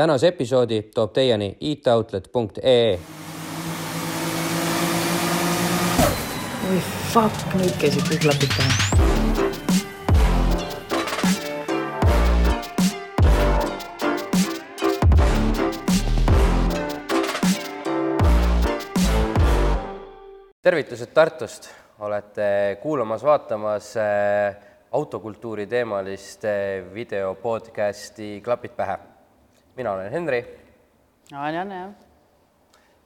tänase episoodi toob teieni itoutlet.ee. oi fuck, nüüd käisid kõik klapid pähe. tervitused Tartust, olete kuulamas-vaatamas äh, autokultuuri teemalist äh, video podcasti Klapid pähe. Mina olen Henri. Anja on jah.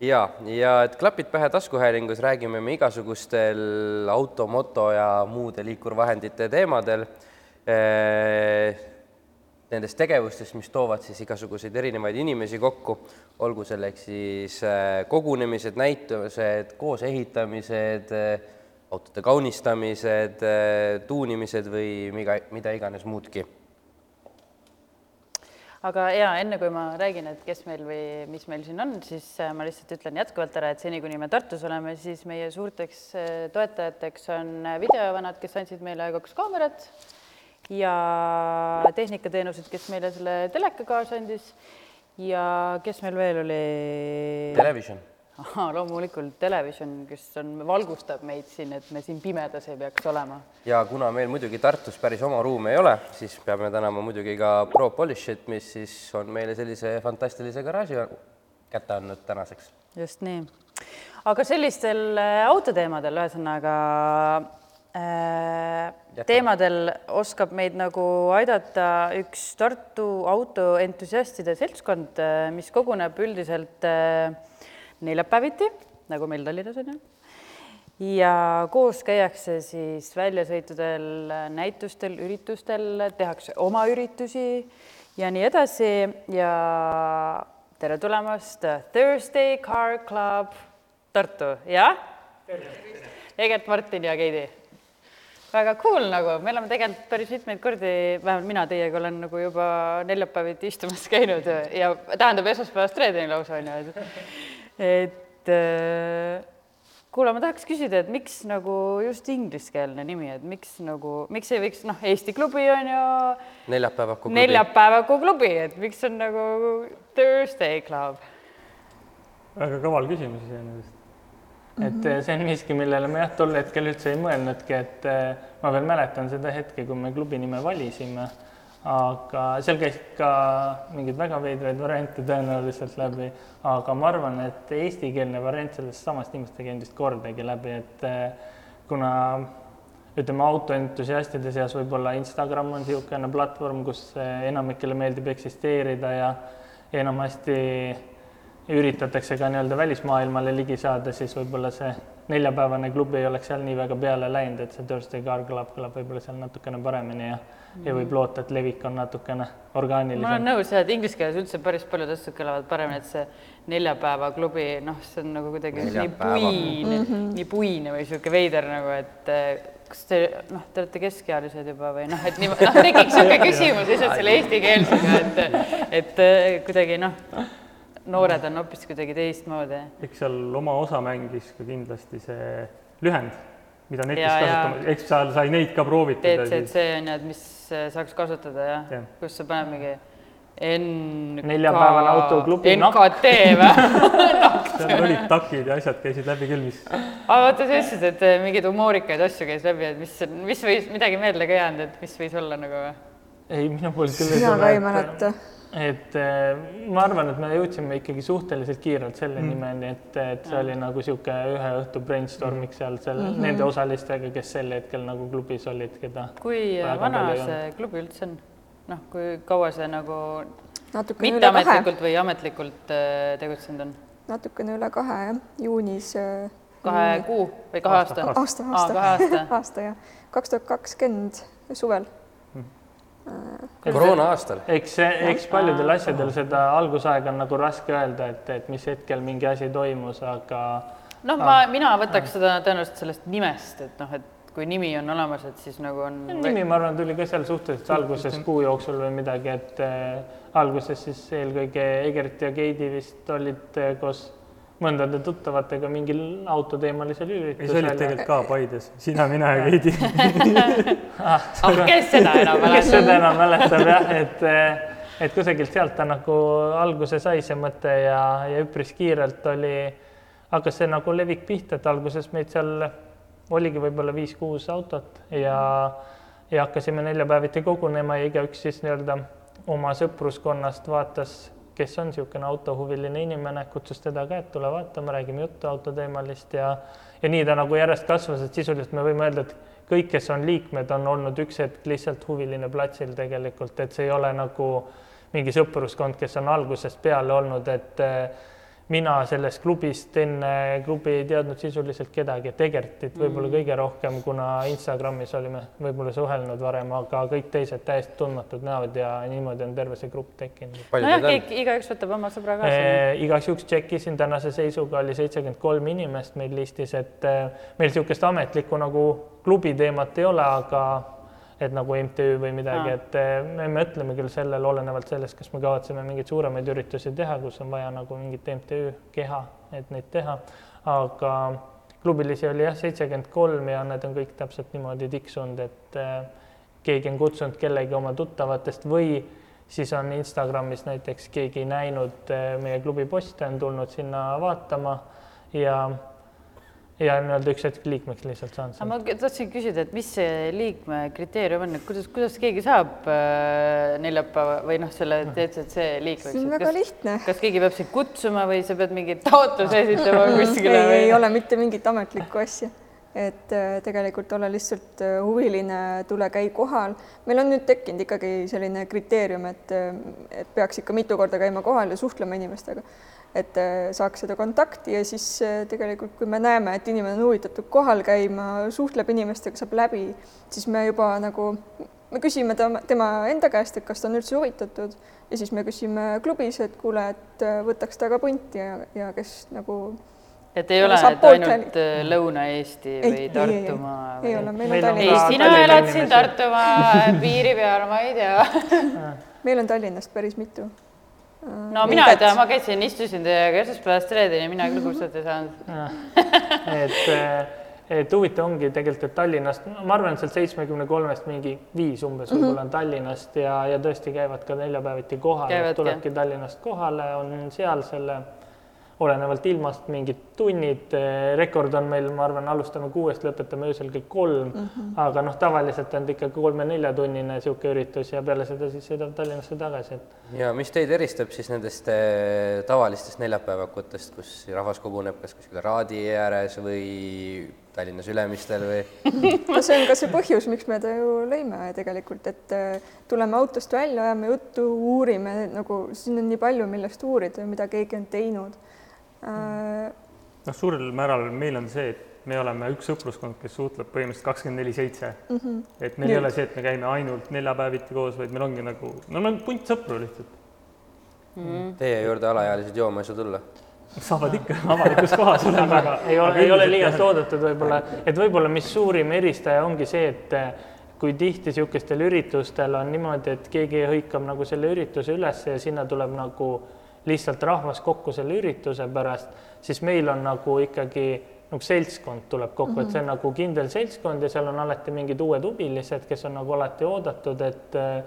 ja, ja et Klapid pähe taskuhäälingus räägime me igasugustel auto, moto ja muude liikurvahendite teemadel eh, nendest tegevustest, mis toovad siis igasuguseid erinevaid inimesi kokku, olgu selleks siis eh, kogunemised, näitused, koos ehitamised, autode kaunistamised, tuunimised või mida, mida iganes muudki aga ja enne kui ma räägin, et kes meil või mis meil siin on, siis äh, ma lihtsalt ütlen jätkuvalt ära, et seni, kuni me Tartus oleme, siis meie suurteks äh, toetajateks on äh, videovanad, kes andsid meile kaks kaamerat ja tehnikateenused, kes meile selle teleka kaasa andis ja kes meil veel oli? Television loomulikult Television, kes on, valgustab meid siin, et me siin pimedas ei peaks olema. ja kuna meil muidugi Tartus päris oma ruumi ei ole, siis peame tänama muidugi ka Pro Polishit, mis siis on meile sellise fantastilise garaaži kätte andnud tänaseks. just nii. aga sellistel äh, autoteemadel, ühesõnaga äh, teemadel oskab meid nagu aidata üks Tartu autoentusiastide seltskond, mis koguneb üldiselt äh, neljapäeviti, nagu meil Tallinnas on ju. ja koos käiakse siis väljasõitudel, näitustel, üritustel, tehakse oma üritusi ja nii edasi ja tere tulemast Thursday Car Club Tartu, jah? Egert, Martin ja Keidi. väga cool nagu, me oleme tegelikult päris mitmeid kordi, vähemalt mina teiega olen nagu juba neljapäeviti istumas käinud ja tähendab esmaspäevast reedeni lausa on ju, et äh, kuule, ma tahaks küsida, et miks nagu just ingliskeelne nimi, et miks nagu, miks ei võiks, noh, Eesti klubi on ju neljapäevaku klubi. neljapäevaku klubi, et miks on nagu Thursday Club? väga kaval küsimus iseenesest. et mm -hmm. see on miski, millele me jah, tol hetkel üldse ei mõelnudki, et äh, ma veel mäletan seda hetke, kui me klubi nime valisime aga seal käis ka mingeid väga veidraid variante tõenäoliselt läbi, aga ma arvan, et eestikeelne variant sellest samast nimest ei käinud vist kordagi läbi, et eh, kuna ütleme, autoentusiastide seas võib-olla Instagram on niisugune platvorm, kus enamikele meeldib eksisteerida ja enamasti üritatakse ka nii-öelda välismaailmale ligi saada, siis võib-olla see neljapäevane klubi ei oleks seal nii väga peale läinud, et see Thursday Car Club kõlab võib-olla seal natukene paremini ja ja võib loota, et levik on natukene orgaanilisem. ma olen nõus jah, et inglise keeles üldse päris paljud asjad kõlavad paremini, et see neljapäevaklubi, noh, see on nagu kuidagi nii puine mm, -hmm. nii puine või niisugune veider nagu, et eh, kas te, noh, te olete keskealised juba või noh, et nii, noh, tekiks niisugune küsimus lihtsalt selle eestikeelsega, et, et eh, kuidagi noh, noored on hoopis kuidagi teistmoodi. eks seal oma osa mängis ka kindlasti see lühend mida netis kasutama, eks sa sai neid ka proovitada. DCC on ju, et mis saaks kasutada jah ja. kus sa paned mingi N-. neljapäevane autoklubi. NKT või seal olid takid ja asjad käisid läbi küll, mis. aga vaata, sa ütlesid, et äh, mingeid humoorikaid asju käis läbi, et mis, mis võis, midagi meelde ka jäänud, et mis võis olla nagu või? ei, minu poolt küll. mina ka ei mäleta et äh, ma arvan, et me jõudsime ikkagi suhteliselt kiirelt selle mm. nimeni, et, et see oli nagu niisugune ühe õhtu brainstorming seal selle mm, -hmm. nende osalistega, kes sel hetkel nagu klubis olid, keda. kui vana see klubi üldse on? noh, kui kaua see nagu mitteametlikult või ametlikult äh, tegutsenud on? natukene üle kahe jah, juunis äh,. kahe kuu või kahe aasta, aasta, aasta, aasta, aasta jah, kaks tuhat kakskümmend suvel koroona aastal. eks, eks paljudel asjadel seda algusaega on nagu raske öelda, et, et mis hetkel mingi asi toimus, aga. noh, ma, mina võtaks seda tõenäoliselt sellest nimest, et noh, et kui nimi on olemas, et siis nagu on. nimi, ma arvan, tuli ka seal suhteliselt alguses kuu jooksul või midagi, et äh, alguses siis eelkõige Egert ja Keidi vist olid äh, koos mõndade tuttavatega mingil autoteemalisel üritusel. see oli tegelikult ka Paides, sina, mina ja Keidi ah, ah, kes seda enam mäletab? kes seda enam mäletab jah, et, et kusagilt sealt ta nagu alguse sai see mõte ja, ja üpris kiirelt oli, hakkas see nagu levik pihta, et alguses meid seal oligi võib-olla viis-kuus autot ja, ja hakkasime neljapäeviti kogunema ja igaüks siis nii-öelda oma sõpruskonnast vaatas, kes on niisugune autohuviline inimene, kutsus teda ka, et tule vaatama, räägime juttu autoteemalist ja ja nii ta nagu järjest kasvas, et sisuliselt me võime öelda, et kõik, kes on liikmed, on olnud üks hetk lihtsalt huviline platsil tegelikult, et see ei ole nagu mingi sõpruskond, kes on algusest peale olnud, et mina sellest klubist enne klubi ei teadnud sisuliselt kedagi, et Egertit võib-olla mm. kõige rohkem, kuna Instagramis olime võib-olla suhelnud varem, aga kõik teised täiesti tundmatud näod ja niimoodi on terve see grupp tekkinud. nojah, kõik, igaüks võtab oma sõbra kaasa e,. igaks juhuks tšekkisin, tänase seisuga oli seitsekümmend kolm inimest meil listis, et e, meil niisugust ametlikku nagu klubi teemat ei ole, aga et nagu MTÜ või midagi, et eh, me mõtleme küll sellele, olenevalt sellest, kas me kavatseme mingeid suuremaid üritusi teha, kus on vaja nagu mingit MTÜ keha, et neid teha, aga klubilisi oli jah, seitsekümmend kolm ja need on kõik täpselt niimoodi tiksunud, et eh, keegi on kutsunud kellegi oma tuttavatest või siis on Instagramis näiteks keegi näinud eh, meie klubi poste, on tulnud sinna vaatama ja ja nii-öelda üks hetk liikmeks lihtsalt saanud. ma tahtsin küsida, et mis see liikme kriteerium on, et kuidas, kuidas keegi saab äh, neljapäeva või noh, selle DCC liikmeks? see on väga kas, lihtne. kas keegi peab sind kutsuma või sa pead mingi taotluse esitama kuskile ei, või? ei ole mitte mingit ametlikku asja et äh, tegelikult ole lihtsalt äh, huviline, tule käi kohal. meil on nüüd tekkinud ikkagi selline kriteerium, et, äh, et peaks ikka mitu korda käima kohal ja suhtlema inimestega et äh, saaks seda kontakti ja siis äh, tegelikult, kui me näeme, et inimene on huvitatud kohal käima, suhtleb inimestega, saab läbi, siis me juba nagu, me küsime tema, tema enda käest, et kas ta on üldse huvitatud. Ja siis me küsime klubis, et kuule, et äh, võtaks temaga punti ja, ja kes nagu et ei ole et ainult Lõuna-Eesti või Tartumaa? ei, ei, ei ole, meil on Tallinnas. ei, sina elad siin Tartumaa piiri peal, ma ei tea. Meil on Tallinnast päris mitu no mina ei tea, ma käisin, istusin teiega esmaspäevast reedeni, mina küll kursust ei saanud. Et, eh, et huvitav ongi tegelikult, et Tallinnast, ma arvan, et sealt seitsmekümne kolmest mingi viis umbes mm -hmm. võib-olla on Tallinnast ja, ja tõesti käivad ka neljapäeviti kohal, tulebki Tallinnast kohale, on seal selle olenevalt ilmast mingid tunnid, rekord on meil, ma arvan, alustame kuuest, lõpetame öösel kell kolm mm, -hmm. aga noh, tavaliselt on ta ikka kolme-neljatunnine niisugune üritus ja peale seda siis sõidab Tallinnasse tagasi, et. ja mis teid eristab siis nendest eh, tavalistest neljapäevakutest, kus rahvas koguneb kas kuskil Raadi ääres või Tallinnas Ülemistel või no see on ka see põhjus, miks me ta ju lõime tegelikult, et eh, tuleme autost välja, ajame juttu, uurime nagu siin on nii palju, millest uurida, mida keegi on teinud noh, suurel määral meil on see, et me oleme üks sõpruskond, kes suhtleb põhimõtteliselt kakskümmend neli seitse. Mhm. et meil Nüüd. ei ole see, et me käime ainult neljapäeviti koos, vaid meil ongi nagu, no meil on punt sõpru lihtsalt mm. -hmm. Teie juurde alaealised jooma ei saa tulla? saavad ikka avalikus kohas olema, aga ei ole, ei ole liialt oodatud võib-olla, et võib-olla mis suurim eristaja ongi see, et eh, kui tihti niisugustel üritustel on niimoodi, et keegi hõikab nagu selle ürituse üles ja sinna tuleb nagu lihtsalt rahvas kokku selle ürituse pärast, siis meil on nagu ikkagi nagu seltskond tuleb kokku mm, -hmm. et see on nagu kindel seltskond ja seal on alati mingid uued huvilised, kes on nagu alati oodatud, et äh,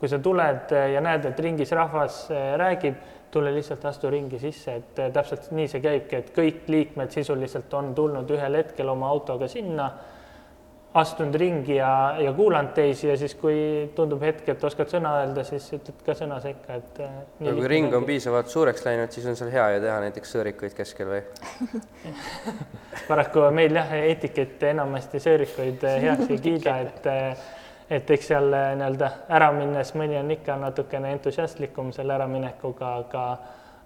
kui sa tuled ja näed, et ringis rahvas äh, räägib, tule lihtsalt astu ringi sisse, et täpselt nii see käibki, et kõik liikmed sisuliselt on tulnud ühel hetkel oma autoga sinna astunud ringi ja, ja kuulanud teisi ja siis, kui tundub hetk, et oskad sõna öelda, siis ütled ka sõna sekka, et. Äh, no kui ring on piisavalt suureks läinud, siis on seal hea ju teha näiteks sõõrikuid keskel või paraku meil jah, etikett enamasti sõõrikuid äh, heaks ei kiida, et äh, et eks seal nii-öelda ära minnes mõni on ikka natukene entusiastlikum selle äraminekuga, aga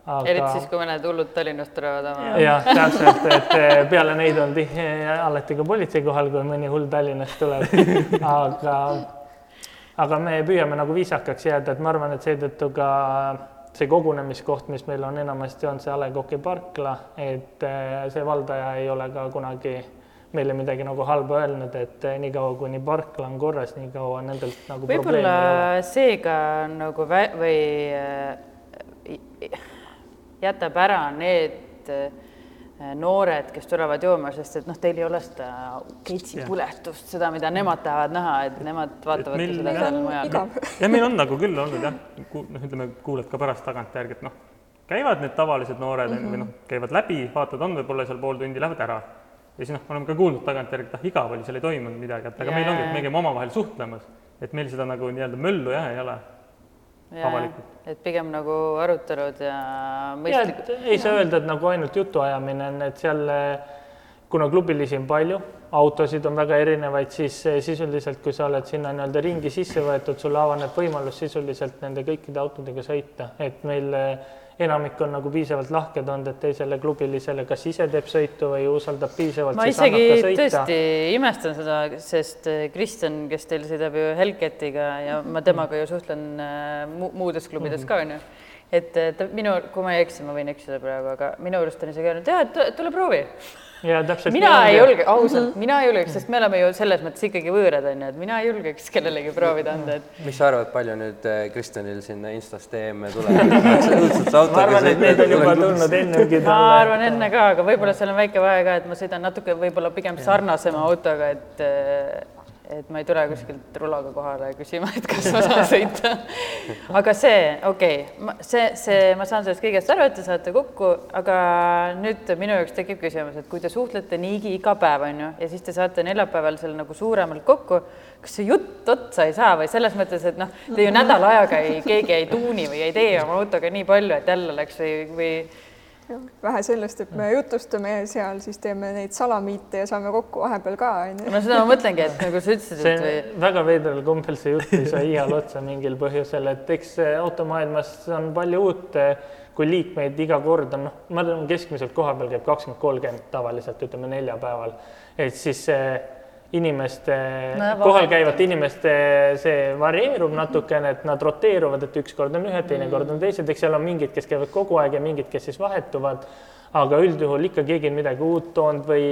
aga.... eriti siis, kui mõned hullud Tallinnast tulevad oma. jah, täpselt, et eh, peale neid on tihti alati ka politsei kohal, kui mõni hull Tallinnast tuleb aga, aga me püüame nagu viisakaks jääda, et ma arvan, et seetõttu ka see kogunemiskoht, mis meil on enamasti, on see A Le Coq'i parkla, et eh, see valdaja ei ole ka kunagi meile midagi nagu halba öelnud, et eh, niikaua, kuni parkla on korras, nii kaua nendelt nagu võib-olla seega nagu vä- või jätab ära need äh, noored, kes tulevad jooma, sest et noh, teil ei ole seda keitsipõletust, seda, mida nemad tahavad näha, et nemad vaatavadki meil seda seal mujal. ja meil on nagu küll olnud jah, noh, ütleme, kuuled ka pärast tagantjärgi, et noh, käivad need tavalised noored mm -hmm. või noh, käivad läbi, vaatavad, on võib-olla seal pool tundi, lähevad ära. ja siis noh, me oleme ka kuulnud tagantjärgi, et ah, igav oli, seal ei toimunud midagi, et aga Jaa, meil ongi, et me käime omavahel suhtlemas, et meil seda nagu nii-öelda möllu jah ei ole. Avalikult. et pigem nagu arutelud ja mõistlikud ei saa öelda, et nagu ainult jutuajamine on, et seal kuna klubilisi on palju, autosid on väga erinevaid, siis sisuliselt, kui sa oled sinna nii-öelda ringi sisse võetud, sulle avaneb võimalus sisuliselt nende kõikide autodega sõita, et meil enamik on nagu piisavalt lahked olnud, et teisele klubilisele kas ise teeb sõitu või usaldab piisavalt, ma isegi tõesti imestan seda, sest äh, Kristjan, kes teil sõidab ju Hellcatiga ja ma temaga ju suhtlen äh, mu muudes klubides ka onju, et äh, ta minu, kui ma ei eksi, ma võin eksida praegu, aga minu arust on isegi öelnud, et tule proovi. Ja täpselt. mina ei julge, ausalt, mina ei julgeks, sest me oleme ju selles mõttes ikkagi võõrad onju, et mina ei julgeks kellelegi proovida anda, et mis sa arvad, palju nüüd äh, Kristjanil sinna Instas DM-e tuleb? ma arvan, et need on juba tulnud ennegi ma arvan enne ka, aga võib-olla seal on väike vahe ka, et ma sõidan natuke võib-olla pigem sarnasema autoga, et et ma ei tule kuskilt rulaga kohale küsima, et kas ma saan sõita. aga see, okei okay,, see, see, ma saan sellest kõigest aru, et te saate kokku, aga nüüd minu jaoks tekib küsimus, et kui te suhtlete niigi iga päev, on ju, ja siis te saate neljapäeval seal nagu suuremalt kokku, kas see jutt otsa ei saa või selles mõttes, et noh, te ju nädala ajaga ei, keegi ei tuuni või ei tee oma autoga nii palju, et jälle läks või, või vähe sellest, et me jutustame seal, siis teeme neid salamiite ja saame kokku vahepeal ka onju. no seda ma mõtlengi, et nagu sa ütlesid, see et või väga veidral kombel see jutt ei saa iial otsa mingil põhjusel, et eks automaailmas on palju uut, kui liikmeid iga kord on, noh, ma arvan, keskmiselt koha peal käib kakskümmend, kolmkümmend tavaliselt, ütleme neljapäeval, et siis see inimeste No kohal käivate inimeste see varieerub natukene, et nad roteeruvad, et ükskord on ühed, teinekord on teised, eks seal on mingid, kes käivad kogu aeg ja mingid, kes siis vahetuvad. aga üldjuhul ikka keegi on midagi uut toonud või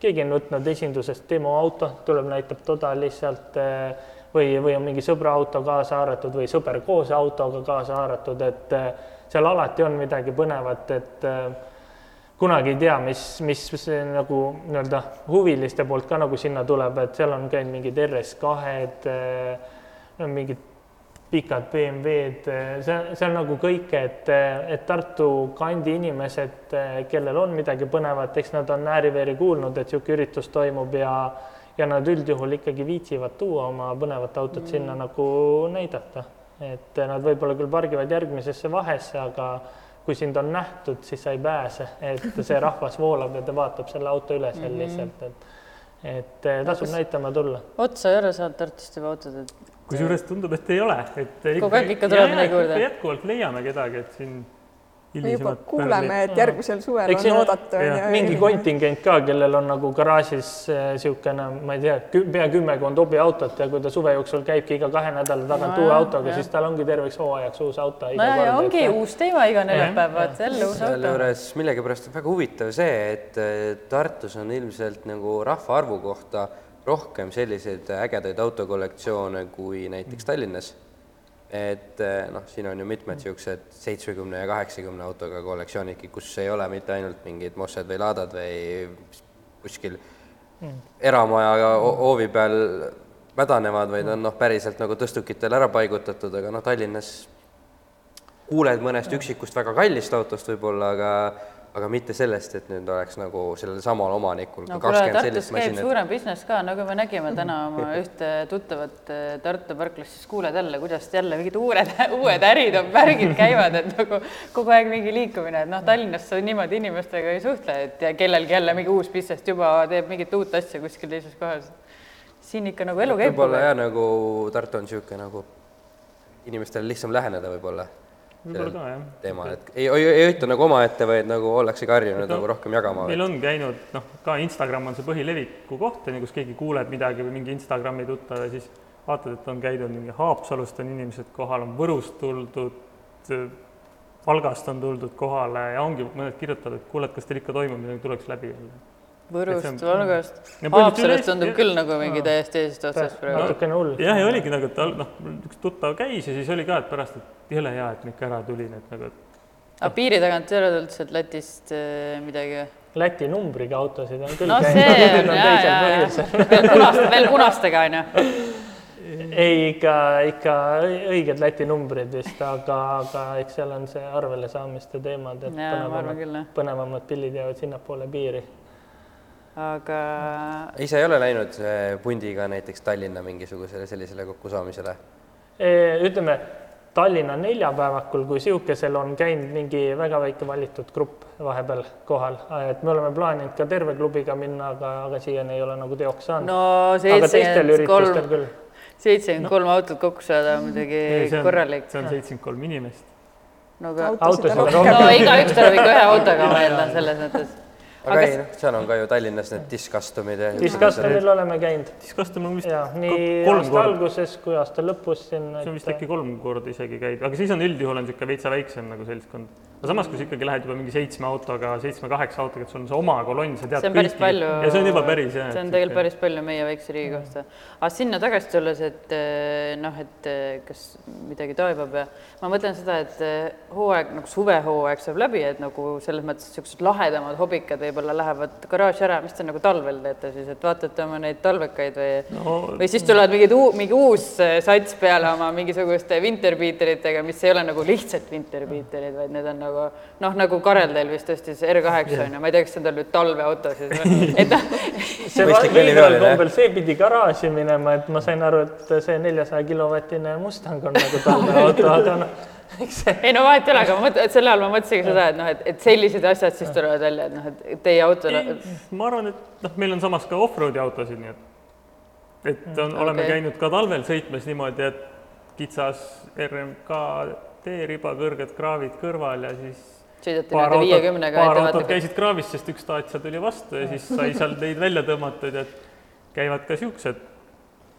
keegi on võtnud esindusest demoauto, tuleb, näitab toda lihtsalt eh, või, või on mingi sõbra auto kaasa haaratud või sõber koos autoga kaasa haaratud, et eh, seal alati on midagi põnevat, et eh, kunagi ei tea, mis, mis see nagu nii-öelda huviliste poolt ka nagu sinna tuleb, et seal on käinud mingid RS2-d, mingid pikad BMW-d, see, see on nagu kõik, et, et Tartu kandi inimesed, kellel on midagi põnevat, eks nad on ääri-veeri kuulnud, et niisugune üritus toimub ja ja nad üldjuhul ikkagi viitsivad tuua oma põnevat autot mm. sinna nagu näidata. et nad võib-olla küll pargivad järgmisesse vahesse, aga kui sind on nähtud, siis sa ei pääse, et see rahvas voolab ja ta vaatab selle auto üle seal lihtsalt, et et eh, tasub kas- näitama tulla. otsa ei ole saanud Tartust juba autod, et kusjuures tundub, et ei ole, et Kogu aeg ikka tuleb midagi juurde. jätkuvalt leiame kedagi, et siin me juba kuuleme, et järgmisel suvel Eks on oodata mingi kontingent ka, kellel on nagu garaažis niisugune, ma ei tea, pea kümmekond hobiautot ja kui ta suve jooksul käibki iga kahe nädala tagant No uue autoga, siis tal ongi terveks hooajaks uus auto. no ja, ongi uus teema iga neljapäev, vaata jälle uus auto. sealjuures millegipärast on väga huvitav see, et eh, Tartus on ilmselt nagu rahvaarvu kohta rohkem selliseid ägedaid autokollektsioone kui näiteks Tallinnas. Et eh, noh, siin on ju mitmed niisugused seitsmekümne ja kaheksakümne autoga kollektsioonidki, kus ei ole mitte ainult mingid Mossed või Ladad või kuskil eramaja ho- hoovi peal mädanevad, vaid on noh, päriselt nagu tõstukitele ära paigutatud, aga noh, Tallinnas kuuled mõnest üksikust väga kallist autost võib-olla, aga aga mitte sellest, et nüüd oleks nagu sellel samal omanikul no kuule, Tartus käib masinat. suurem business ka, nagu me nägime täna oma ühte tuttavat eh, Tartu parklas, siis kuuled jälle, kuidas jälle mingid uued, uued ärid on, värgid käivad, et nagu kogu aeg mingi liikumine, et noh, Tallinnas sa niimoodi inimestega ei suhtle, et ja kellelgi jälle mingi uus business juba teeb mingit uut asja kuskil teises kohas. siin ikka nagu elu käib. võib-olla jah, nagu Tartu on niisugune nagu inimestele lihtsam läheneda võib-olla võib-olla ka jah. teemal, et ei, ei, ei ütle nagu omaette, vaid nagu ollaksegi harjunud No, nagu rohkem jagama. meil on käinud, noh, ka Instagram on see põhileviku koht, on ju, kus keegi kuuleb midagi või mingi Instagrami tuttav ja siis vaatad, et on käidud mingi Haapsalust on inimesed kohal, on Võrust tuldud, Valgast on tuldud kohale ja ongi mõned kirjutavad, et kuule, et kas teil ikka toimub midagi, tuleks läbi jälle. Võrust, Valgast. Haapsalust tundub küll nagu mingi täiesti teisest otsast praegu. natukene hull. jah, ja oligi nagu, et tal- noh, üks tuttav käis ja siis oli ka, et pärast, et jõle hea, et ma ikka ära tulin, et nagu, aga piiri tagant ei ole üldse, et Lätist eh, midagi? Läti numbriga autosid on küll no see on need ja, ja, ja veel punaste, veel punastega onju. ei, ikka, ikka õiged Läti numbrid vist, aga, aga eks seal on see arvele saamiste teemad, et küll, põnevamad põnevamad pillid jäävad sinnapoole piiri. aga ise ei ole läinud eh, pundiga näiteks Tallinna mingisugusele sellisele kokkusaamisele? ütleme, Tallinna neljapäevakul kui sihukesel on käinud mingi väga väike valitud grupp vahepeal kohal, et me oleme plaaninud ka terve klubiga minna, aga, aga siiani ei ole nagu teoks saanud no seitsekümmend kolm, küll. seitsekümmend kolm autot kokku saada on muidugi korralik. see on seitsekümmend kolm inimest. no aga, autosid on no rohkem. igaüks tuleb ikka ühe autoga, ma eeldan selles mõttes. Aga Aga ei, noh, seal on ka ju Tallinnas need diskastumid ja Discustomil oleme käinud Discustom on vist ja nii kolm aasta korda, alguses kui aasta lõpus siin. see on vist äkki kolm korda isegi käidud, aga siis on üldjuhul on niisugune veitsa väiksem nagu seltskond. Aga samas, kui sa ikkagi lähed juba mingi seitsme autoga, seitsme-kaheksa autoga, et sul on see oma kolonn, sa tead see on päris kõiki. palju. ja see on juba päris jah. see on tegelikult päris palju meie väikse riigi kohta. aga sinna tagasi tulles, et eh, noh, et eh, kas midagi toimub ja ma mõtlen seda, et eh, hooaeg nagu suvehooaeg saab läbi, et nagu selles mõttes niisugused lahedamad hobikad võib-olla lähevad garaaži ära, mis te nagu talvel teete siis, et vaatate oma neid talvekaid või no või siis tulevad mingid uu, mingi uus sats peale oma mingisuguste winterbeateritega, mis ei ole nagu lihtsalt winterbeaterid, vaid need on nagu noh, nagu Karel teil vist ostis R8 on ju, ma ei tea, kas see on tal nüüd talveauto siis või, et noh, see Mõistlik veidral kombel, see pidi garaaži minema, et ma sain aru, et see neljasaja kilovatine Mustang on nagu talveauto, aga noh, ei no vahet ei ole, aga ma mõtlen, et selle all ma mõtlesingi seda, et noh, et, et sellised asjad siis tulevad välja, et noh, et teie auto ma arvan, et noh, meil on samas ka off-road'i autosid, nii et et on, oleme okei. käinud ka talvel sõitmas niimoodi, et kitsas RMK teeriba, kõrged kraavid kõrval ja siis paar nende viiekümnega paar autot käisid kraavis, sest üks Dacia tuli vastu ja siis sai seal neid välja tõmmatud ja käivad ka siuksed.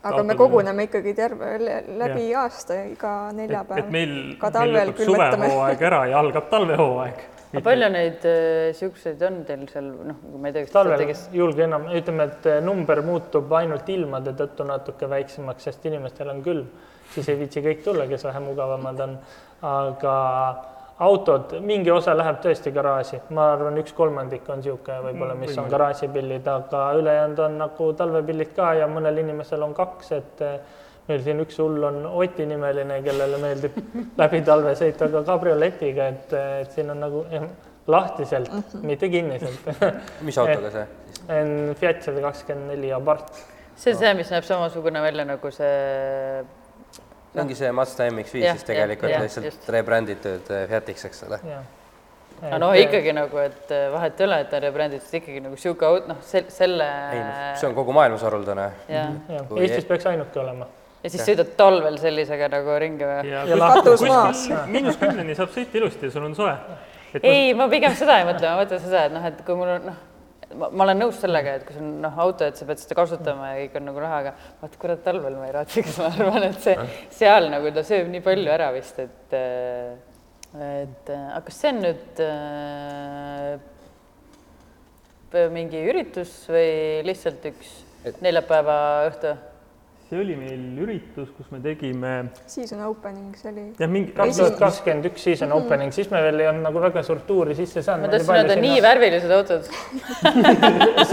aga me koguneme ikkagi terve lä- läbi aasta iga et neljapäev. meil, ka meil talvel lõpeb suvehooaeg ära ja algab talvehooaeg. aga palju neid äh, siukseid on teil seal, noh, ma ei tea, kas talvel kes julge enam, ütleme, et number muutub ainult ilmade tõttu natuke väiksemaks, sest inimestel on külm, siis ei viitsi kõik tulla, kes vähe mugavamad on. Aga autod, mingi osa läheb tõesti garaaži, ma arvan, üks kolmandik on niisugune võib-olla, mis on garaažipillid, aga ülejäänud on nagu talvepillid ka ja mõnel inimesel on kaks, et eh, meil siin üks hull on Oti nimeline, kellele meeldib läbi talve sõita ka kabrioletiga, et, et siin on nagu jah, lahtiselt, mitte kinniselt. Mis autoga see? on Fiat sada kakskümmend neli Abarth. see on see, mis näeb samasugune välja nagu see, see ongi see Mazda MX-5 Jah, siis tegelikult jah, lihtsalt rebranditud Fiatiks, eks ole. aga noh, ikkagi nagu, et äh, vahet ei ole, et ta rebranditud ikkagi nagu sihuke auto, noh, selle ei noh, see on kogu maailmas haruldane. Eestis peaks ainuke olema. ja siis sõidad talvel sellisega nagu ringi või? ja, Ja katus maas. miinus kümneni saab sõita ilusti ja sul on soe. ei, ma pigem seda ei mõtle, ma mõtlen seda, et noh, et kui mul on noh, ma, ma olen nõus sellega, et kui sul on noh, auto, et sa pead seda kasutama ja kõik on nagu raha, aga vaat kurat, talvel ma ei raatsiks, ma arvan, et see seal nagu ta sööb nii palju ära vist, et et aga kas see on nüüd äh, mingi üritus või lihtsalt üks neljapäeva õhtu? See oli meil üritus, kus me tegime Season opening, see oli jah, mingi kaks tuhat kakskümmend üks season opening, siis me veel ei olnud nagu väga suurt tuuri sisse ma saanud. tahtsin öelda, nii värvilised autod.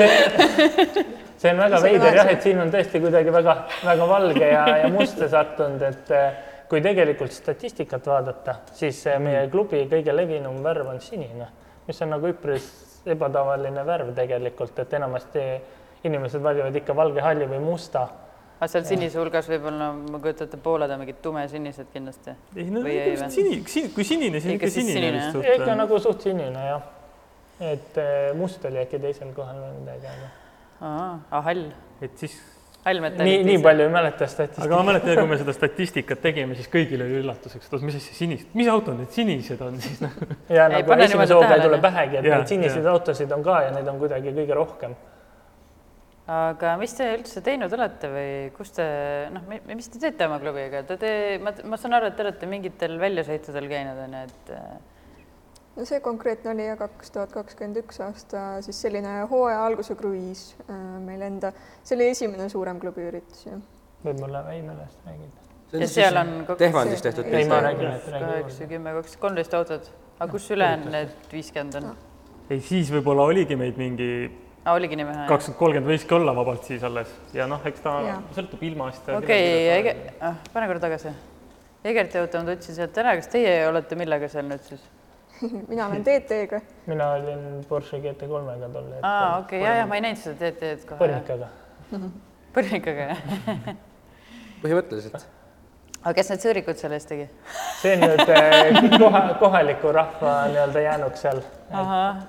see on väga See on veider jah, et siin on tõesti kuidagi väga, väga valge ja, ja musta sattunud, et eh, kui tegelikult statistikat vaadata, siis eh, meie klubi kõige levinum värv on sinine, mis on nagu üpris ebatavaline värv tegelikult, et enamasti inimesed valivad ikka valge, halli või musta aga seal sinise hulgas võib-olla, ma kujutan ette, pooled on mingid tumesinised kindlasti. ei no või? sini, sini, kui sinine, siis Ikka ikka sinine vist Ja ikka suht. nagu suht sinine jah. et eh, must oli äkki teisel kohal või midagi, aga aa, hall, et siis, hall metall. nii, nii palju ei mäleta aga statistikat. ma mäletan, kui me seda statistikat tegime, siis kõigile oli üllatuseks, et oot, mis asja sinist, mis autod need sinised on siis nagu. ja Ei, nagu esimese hooga ei tule pähegi, et Jaa, neid siniseid autosid on ka ja neid on kuidagi kõige rohkem. Aga mis te üldse teinud olete või kus te noh, mis te teete oma klubiga, te te, ma, ma saan aru, et te olete mingitel väljasõitudel käinud onju, et äh, no see konkreetne oli jah, kaks tuhat kakskümmend üks aasta siis selline hooaja alguse kruiis äh, meil enda, see oli esimene suurem klubiüritus jah. võib-olla Väinolast räägid. ja seal on kokku Tehvandis tehtud ei, ma räägin, et kaheksa, kümme, kaks, kolmteist autot, aga kus ülejäänud need viiskümmend on? ei, siis võib-olla oligi meid mingi aa, oligi nii vähe? kakskümmend, kolmkümmend võiski olla vabalt siis alles ja noh, eks ta Jaa. sõltub ilmast ja okei, Ege-, ah, pane korra tagasi. Egerti auto ma tundsin sealt ära, kas teie olete millega seal nüüd siis? mina olen TT-ga, mina olin Porsche GT3-ga tol hetkel. aa, okei, ja, ja ma ei näinud seda TT-d kohe. põrnikaga. põrnikaga, jah. põhimõtteliselt. aga kes need sõõrikud selle eest tegi? see on nüüd eh, koha, kohaliku rahva nii-öelda jäänuks seal. ahah,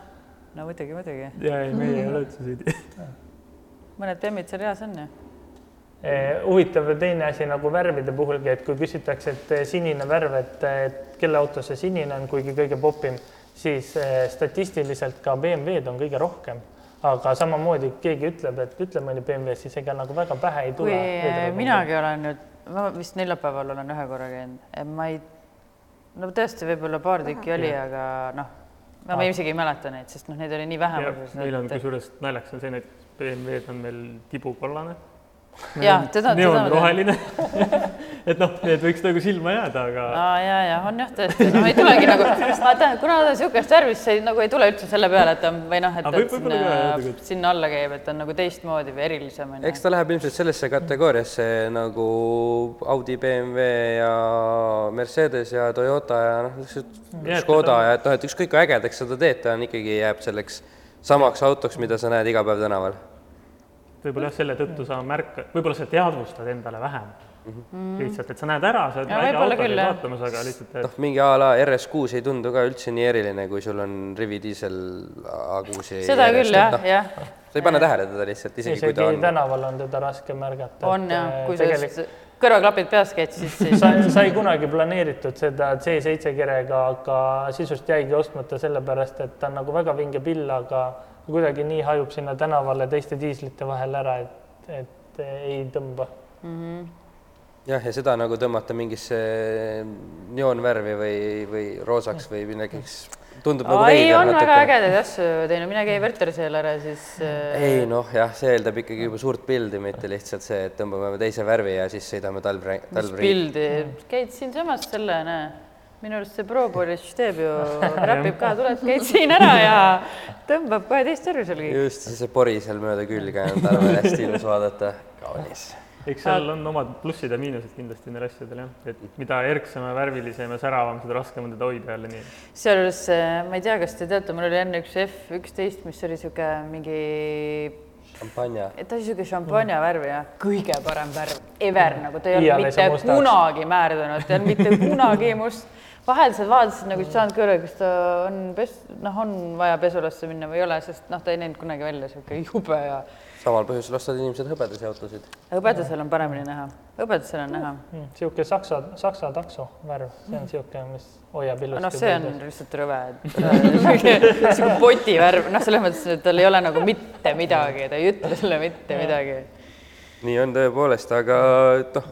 no muidugi, muidugi. ja ei, meie ei ole üldse süüdi. mõned bemmid seal reas on ju. Eh, huvitav teine asi nagu värvide puhulgi, et kui küsitakse, et eh, sinine värv, et et kelle auto see sinine on, kuigi kõige popim, siis eh, statistiliselt ka BMW-d on kõige rohkem. aga samamoodi keegi ütleb, et ütle mõni BMW, siis ega nagu väga pähe ei kui tule. eh, minagi olen nüüd, ma vist neljapäeval olen ühe korra käinud, ma ei, no tõesti, võib-olla paar tükki oli, aga noh, ma ma isegi ei mäleta neid, sest noh, neid oli nii vähe. meil on kusjuures naljakas on see, et BMW-d on meil tibukollane, jah, teda, neoonroheline. et noh, need võiks nagu silma jääda, aga aa ja, ja on jah tõesti, no ei tulegi nagu, tean, kuna ta niisugust värvi, siis ei, nagu ei tule üldse selle peale, et ta on või noh, et jah, sinna, sinna alla käib, et ta on nagu teistmoodi või erilisem eks ta läheb ilmselt sellesse kategooriasse nagu Audi, BMW ja Mercedes ja Toyota ja noh, et Škoda ja et noh, et ükskõik kui ägedaks seda teed, ta on ikkagi jääb selleks samaks autoks, mida sa näed iga päev tänaval. võib-olla jah, selle tõttu sa märka, võib-olla sa teadvustad endale vähem. -hmm. lihtsalt, et sa näed ära, sa oled väike võib-olla auto küll, käid jah. vaatamas, aga lihtsalt, et noh, mingi a la RS6 ei tundu ka üldse nii eriline, kui sul on Rivi diisel A6-i. seda küll jah, jah, sa ei pane tähele teda lihtsalt, isegi kui ta on. tänaval on teda raske märgata. on jah, kui sa tegelikult just kõrvaklapid peas käid, siis, siis sai, sai kunagi planeeritud seda C7 kirega, aga sisust jäigi ostmata sellepärast, et ta on nagu väga vinge pill, aga kuidagi nii hajub sinna tänavale teiste diislite vahel ära, et, et ei tõmba. jah, ja seda nagu tõmmata mingisse neoonvärvi või, või roosaks või millekis, tundub nagu ei, veider on väga natuke. ägedaid asju teinud, mine käi Werterseel ära, siis äh, ei noh, jah, see eeldab ikkagi juba suurt pildi, mitte lihtsalt see, et tõmbame teise värvi ja siis sõidame talv, talvriigi. pildi, käid siinsamas selle, näe, minu arust see Pro Polish teeb ju, räpib ka, tuled, käid siin ära ja tõmbab kohe teist värvi sul kõik. just, see pori seal mööda külge on talvel hästi ilus vaadata, kaunis. Eks seal on omad plussid ja miinused kindlasti neil asjadel jah, et mida erksam ja värvilisem ja säravam, seda raskem on teda hoida jälle nii. sealjuures äh, ma ei tea, kas te teate, mul oli enne üks F üksteist, mis oli sihuke mingi, šampanja. ta oli sihuke šampanja värv ja kõige parem värv ever nagu ta ei olnud mitte mustaks. kunagi määrdunud, ta ei olnud mitte kunagi must. vahel sa vaatasid nagu ei saanud kõrva, kas ta on pes-, noh, on vaja pesulasse minna või ei ole, sest noh, ta ei näinud kunagi välja sihuke jube ja samal põhjusel ostavad inimesed hõbedasi autosid. hõbedasel on paremini näha, hõbedasel on näha. niisugune saksa, saksa takso värv, see on niisugune, mis hoiab ilusti. noh, see on lihtsalt rõve, et sihuke poti värv, noh, selles mõttes, et tal ei ole nagu mitte midagi, ta ei ütle sulle mitte midagi. nii on tõepoolest, aga noh,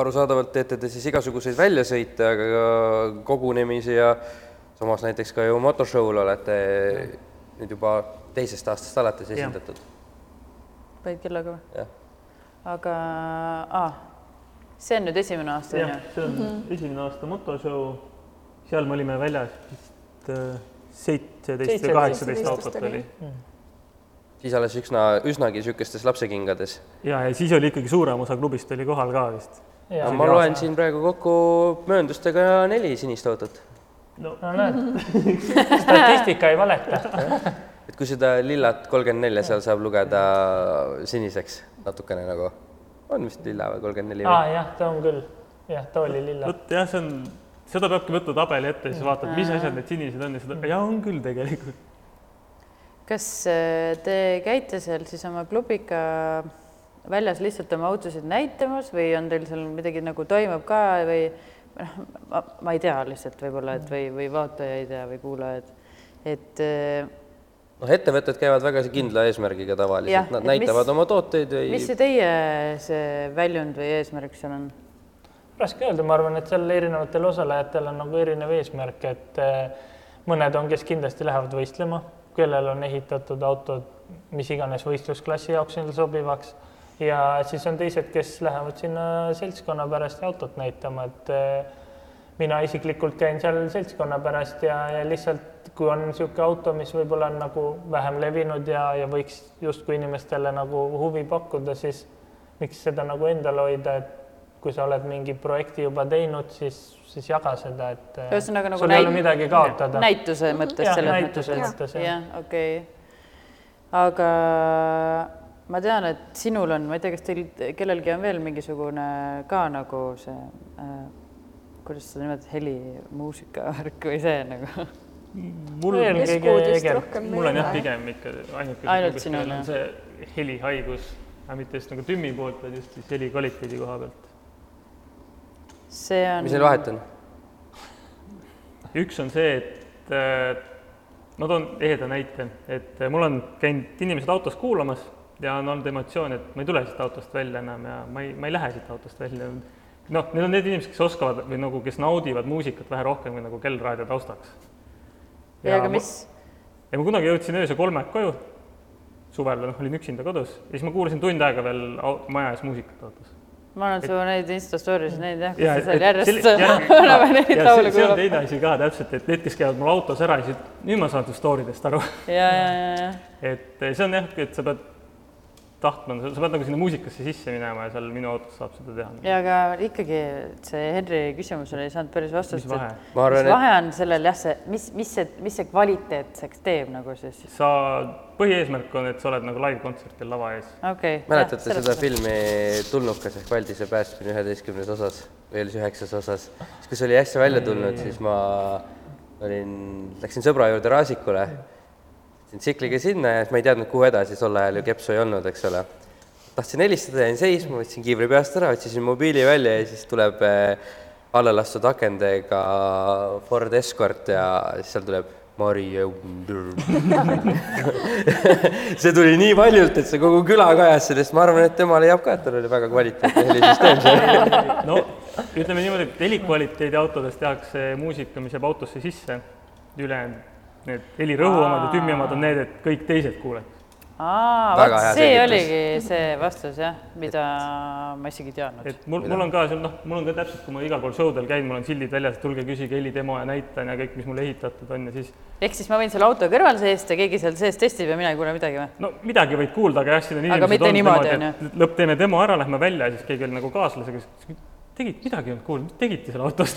arusaadavalt teete te siis igasuguseid väljasõite, aga ka kogunemisi ja samas näiteks ka ju motoshow'l olete nüüd juba teisest aastast alates esindatud. Panid kellaga või? aga ah,, see on nüüd esimene aasta, on jah ju?, see on esimene aasta motoshow, seal me olime väljas vist äh, seitseteist või kaheksateist autot oli. siis alles üsna, üsnagi niisugustes lapsekingades. ja, ja siis oli ikkagi suurem osa klubist oli kohal ka vist. ja ma loen siin praegu kokku mööndustega neli sinist autot. no näed, statistika ei valeta. et kui seda lillat kolmkümmend nelja seal saab lugeda siniseks natukene nagu, on vist lilla või kolmkümmend neli aa jah, ta on küll, jah, ta oli lilla. vot jah, see on, seda peabki võtma tabeli ette, siis vaatad, mis asjad need sinised on ja seda, ja on küll tegelikult. kas äh, te käite seal siis oma klubiga väljas lihtsalt oma autosid näitamas või on teil seal midagi nagu toimub ka või noh, ma, ei tea lihtsalt võib-olla, et või, või vaatajaid ja, või kuulajaid, et äh, noh, ettevõtted käivad väga kindla eesmärgiga tavaliselt, nad näitavad mis- oma tooteid või mis see teie see väljund või eesmärk seal on? raske öelda, ma arvan, et seal erinevatel osalejatel on nagu erinev eesmärk, et eh, mõned on, kes kindlasti lähevad võistlema, kellel on ehitatud autod mis iganes võistlusklassi jaoks neile sobivaks ja siis on teised, kes lähevad sinna seltskonna pärast autot näitama, et eh, mina isiklikult käin seal seltskonna pärast ja, ja lihtsalt kui on niisugune auto, mis võib-olla on nagu vähem levinud ja, ja võiks justkui inimestele nagu huvi pakkuda, siis miks seda nagu endale hoida, et kui sa oled mingi projekti juba teinud, siis, siis jaga seda, et äh, ühesõnaga nagu sul ei ole midagi kaotada. näituse mõttes Jah, selles näituse mõttes, mõttes, jah, okei okay. aga ma tean, et sinul on, ma ei tea, kas teil kellelgi on veel mingisugune ka nagu see äh, kuidas seda nimetad, helimuusika värk või see nagu mul, Eeskuudest rohkem mul on ei jah, pigem ikka ainuke, Ainult sinul, on jah. see helihaigus, aga mitte just nagu tümmi poolt, vaid just siis heli kvaliteedi koha pealt. see on. mis neil vahet on? üks on see, et äh, ma toon eheda näite, et äh, mul on käinud inimesed autos kuulamas ja on olnud emotsioon, et ma ei tule siit autost välja enam ja ma ei, ma ei lähe siit autost välja. Noh, need on need inimesed, kes oskavad või nagu, kes naudivad muusikat vähe rohkem kui nagu kellraadio taustaks. ja aga mis, ja ma kunagi jõudsin öösel kolmega koju, suvel, noh, olin üksinda kodus ja siis ma kuulasin tund aega veel maja ees muusikat autos. ma olen su neid Insta story's näinud jah, kus sa seal järjest oleme neid laule see, see on kuulanud. teine asi ka täpselt, et need, kes käivad mul autos ära, siis nüüd ma saan su story dest aru ja, ja, ja, ja. et eh, see on jah, et sa pead tahtma, sa pead nagu sinna muusikasse sisse minema ja seal minu autos saab seda teha. ja aga ikkagi see Henri küsimusele ei saanud päris vastust. Mis vahe? Ma arvan, mis et- vahe on sellel jah, see, mis, mis see, mis see kvaliteetseks teeb nagu siis? sa, põhieesmärk on, et sa oled nagu live-kontsertil lava ees. okei okay,. mäletate seda filmi Tulnukas ehk Valdise päästmine üheteistkümnes osas või oli see üheksas osas, siis kui see oli äsja välja tulnud, siis ma olin, läksin sõbra juurde Raasikule, sõitsin tsikliga sinna ja siis ma ei teadnud, kuhu edasi, tol ajal ju kepsu ei olnud, eks ole. tahtsin helistada, jäin seisma, võtsin kiivri peast ära, otsisin mobiili välja ja siis tuleb eh, alla lastud akendega Ford Escort ja siis seal tuleb Mario see tuli nii paljult, et see kogu küla kajas sellest, ma arvan, et tema leiab ka, et tal oli väga kvaliteetne helisüsteem seal. no ütleme niimoodi, et helikvaliteedi autodes tehakse muusika, mis jääb autosse sisse, ülejäänud need helirõhu omad ja tümmi omad on need, et kõik teised kuuleks. aa, vot see selgitus. oligi see vastus jah, mida ma isegi ei teadnud. et mul, mul on ka seal noh, mul on ka täpselt, kui ma igal pool show del käin, mul on sildid väljas, et tulge küsige helidemo ja näitan ja kõik, mis mul ehitatud on ja siis ehk siis ma võin selle auto kõrval seista, keegi seal sees testib ja mina ei kuule midagi või? no midagi võid kuulda, aga jah, siin on inimesed olnud niimoodi, et lõpp, teeme demo ära, lähme välja ja siis keegi oli nagu kaaslasega, siis tegid, midagi ei olnud kuulda, mis tegite seal autos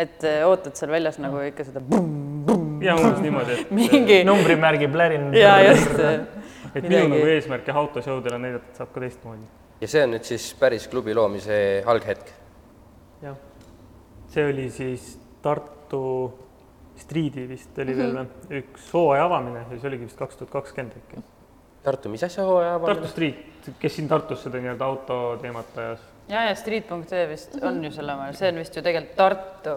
et äh, ootad seal väljas nagu ikka seda ja umbes niimoodi, et mingi numbrimärgi plärin. ja just et minu nagu eesmärk jah, autoshowdel on näidata, et saab ka teistmoodi. ja see on nüüd siis päris klubi loomise alghetk. jah, see oli siis Tartu Street'i vist oli veel või, üks hooaja avamine ja see oligi vist kaks tuhat kakskümmend äkki. Tartu, mis asja hooaja Tartu avamine? Street, kes siin Tartus seda nii-öelda autoteemat ajas. Ja, ja street.ee vist on ju selle oma, see on vist ju tegelikult Tartu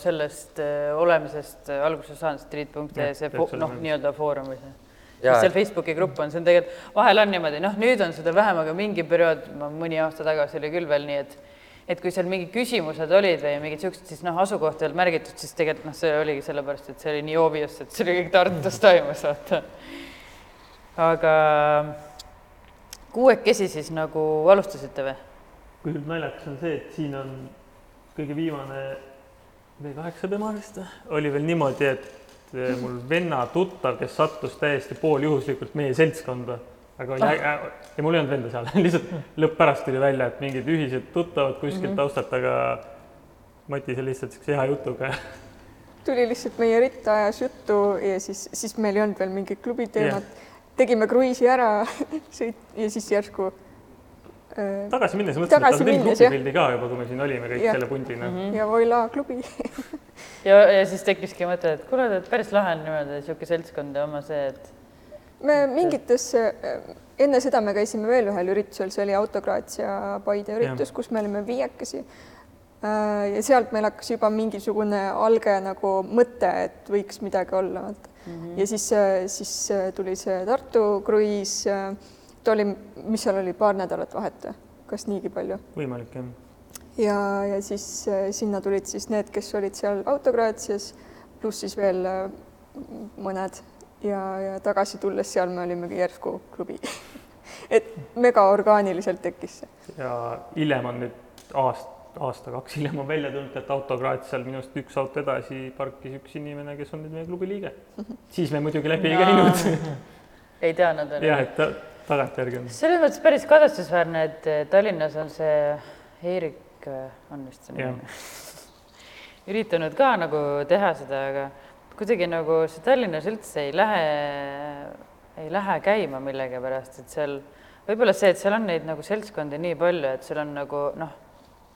sellest olemisest alguse saanud, street.ee, see noh, nii. nii-öelda foorum või see. Mis seal Facebooki grupp on, see on tegelikult, vahel on niimoodi, noh, nüüd on seda vähem, aga mingi periood, mõni aasta tagasi oli küll veel nii, et et kui seal mingid küsimused olid või mingid siuksed, siis noh, asukoht ei olnud märgitud, siis tegelikult noh, see oligi sellepärast, et see oli nii obvious, et see oli kõik Tartus toimus, vaata. aga kuuekesi siis nagu alustasite või? Kuigi naljakas on see, et siin on kõige viimane V8 tema vist oli veel niimoodi, et mul venna tuttav, kes sattus täiesti pooljuhuslikult meie seltskonda, aga oli äge ja mul ei olnud venda seal. Lihtsalt lõpp pärast tuli välja, et mingid ühised tuttavad kuskilt mm -hmm. taustalt, aga Matis oli lihtsalt siukse hea jutuga. Tuli lihtsalt meie ritta, ajas juttu ja siis, siis meil ei olnud veel mingit klubi teemat. tegime kruiisi ära sõit ja siis järsku tagasi minnes mõtlesin, et jah. grupipildi ka juba, kui me siin olime kõik Jah. selle pundina mm. -hmm. ja Voila klubi ja, ja siis tekkiski mõte, et kuule, et päris lahe on niimoodi niisugune seltskond ja oma see, et me mingites, enne seda me käisime veel ühel üritusel, see oli Autokraatia Paide üritus, kus me olime viiekesi. ja sealt meil hakkas juba mingisugune alge nagu mõte, et võiks midagi olla, vaata mm. -hmm. ja siis, siis tuli see Tartu kruiis. Ta oli, mis seal oli, paar nädalat vahet või? kas niigi palju? võimalik jah. ja, ja siis äh, sinna tulid siis need, kes olid seal Autokraatias, pluss siis veel äh, mõned ja, ja tagasi tulles seal me olimegi järsku klubi et megaorgaaniliselt tekkis see. ja hiljem on nüüd aast-, aasta-kaks hiljem on välja tulnud, et autokraad seal minust üks auto edasi parkis üks inimene, kes on nüüd meie klubi liige. siis me muidugi läbi ei käinud. ei teadnud veel. jah, et tagantjärgi on. selles mõttes päris kadestusväärne, et eh, Tallinnas on see Eerik eh, on vist see nimi üritanud ka nagu teha seda, aga kuidagi nagu see Tallinnas üldse ei lähe, ei lähe käima millegipärast, et seal võib-olla see, et seal on neid nagu seltskondi nii palju, et seal on nagu noh,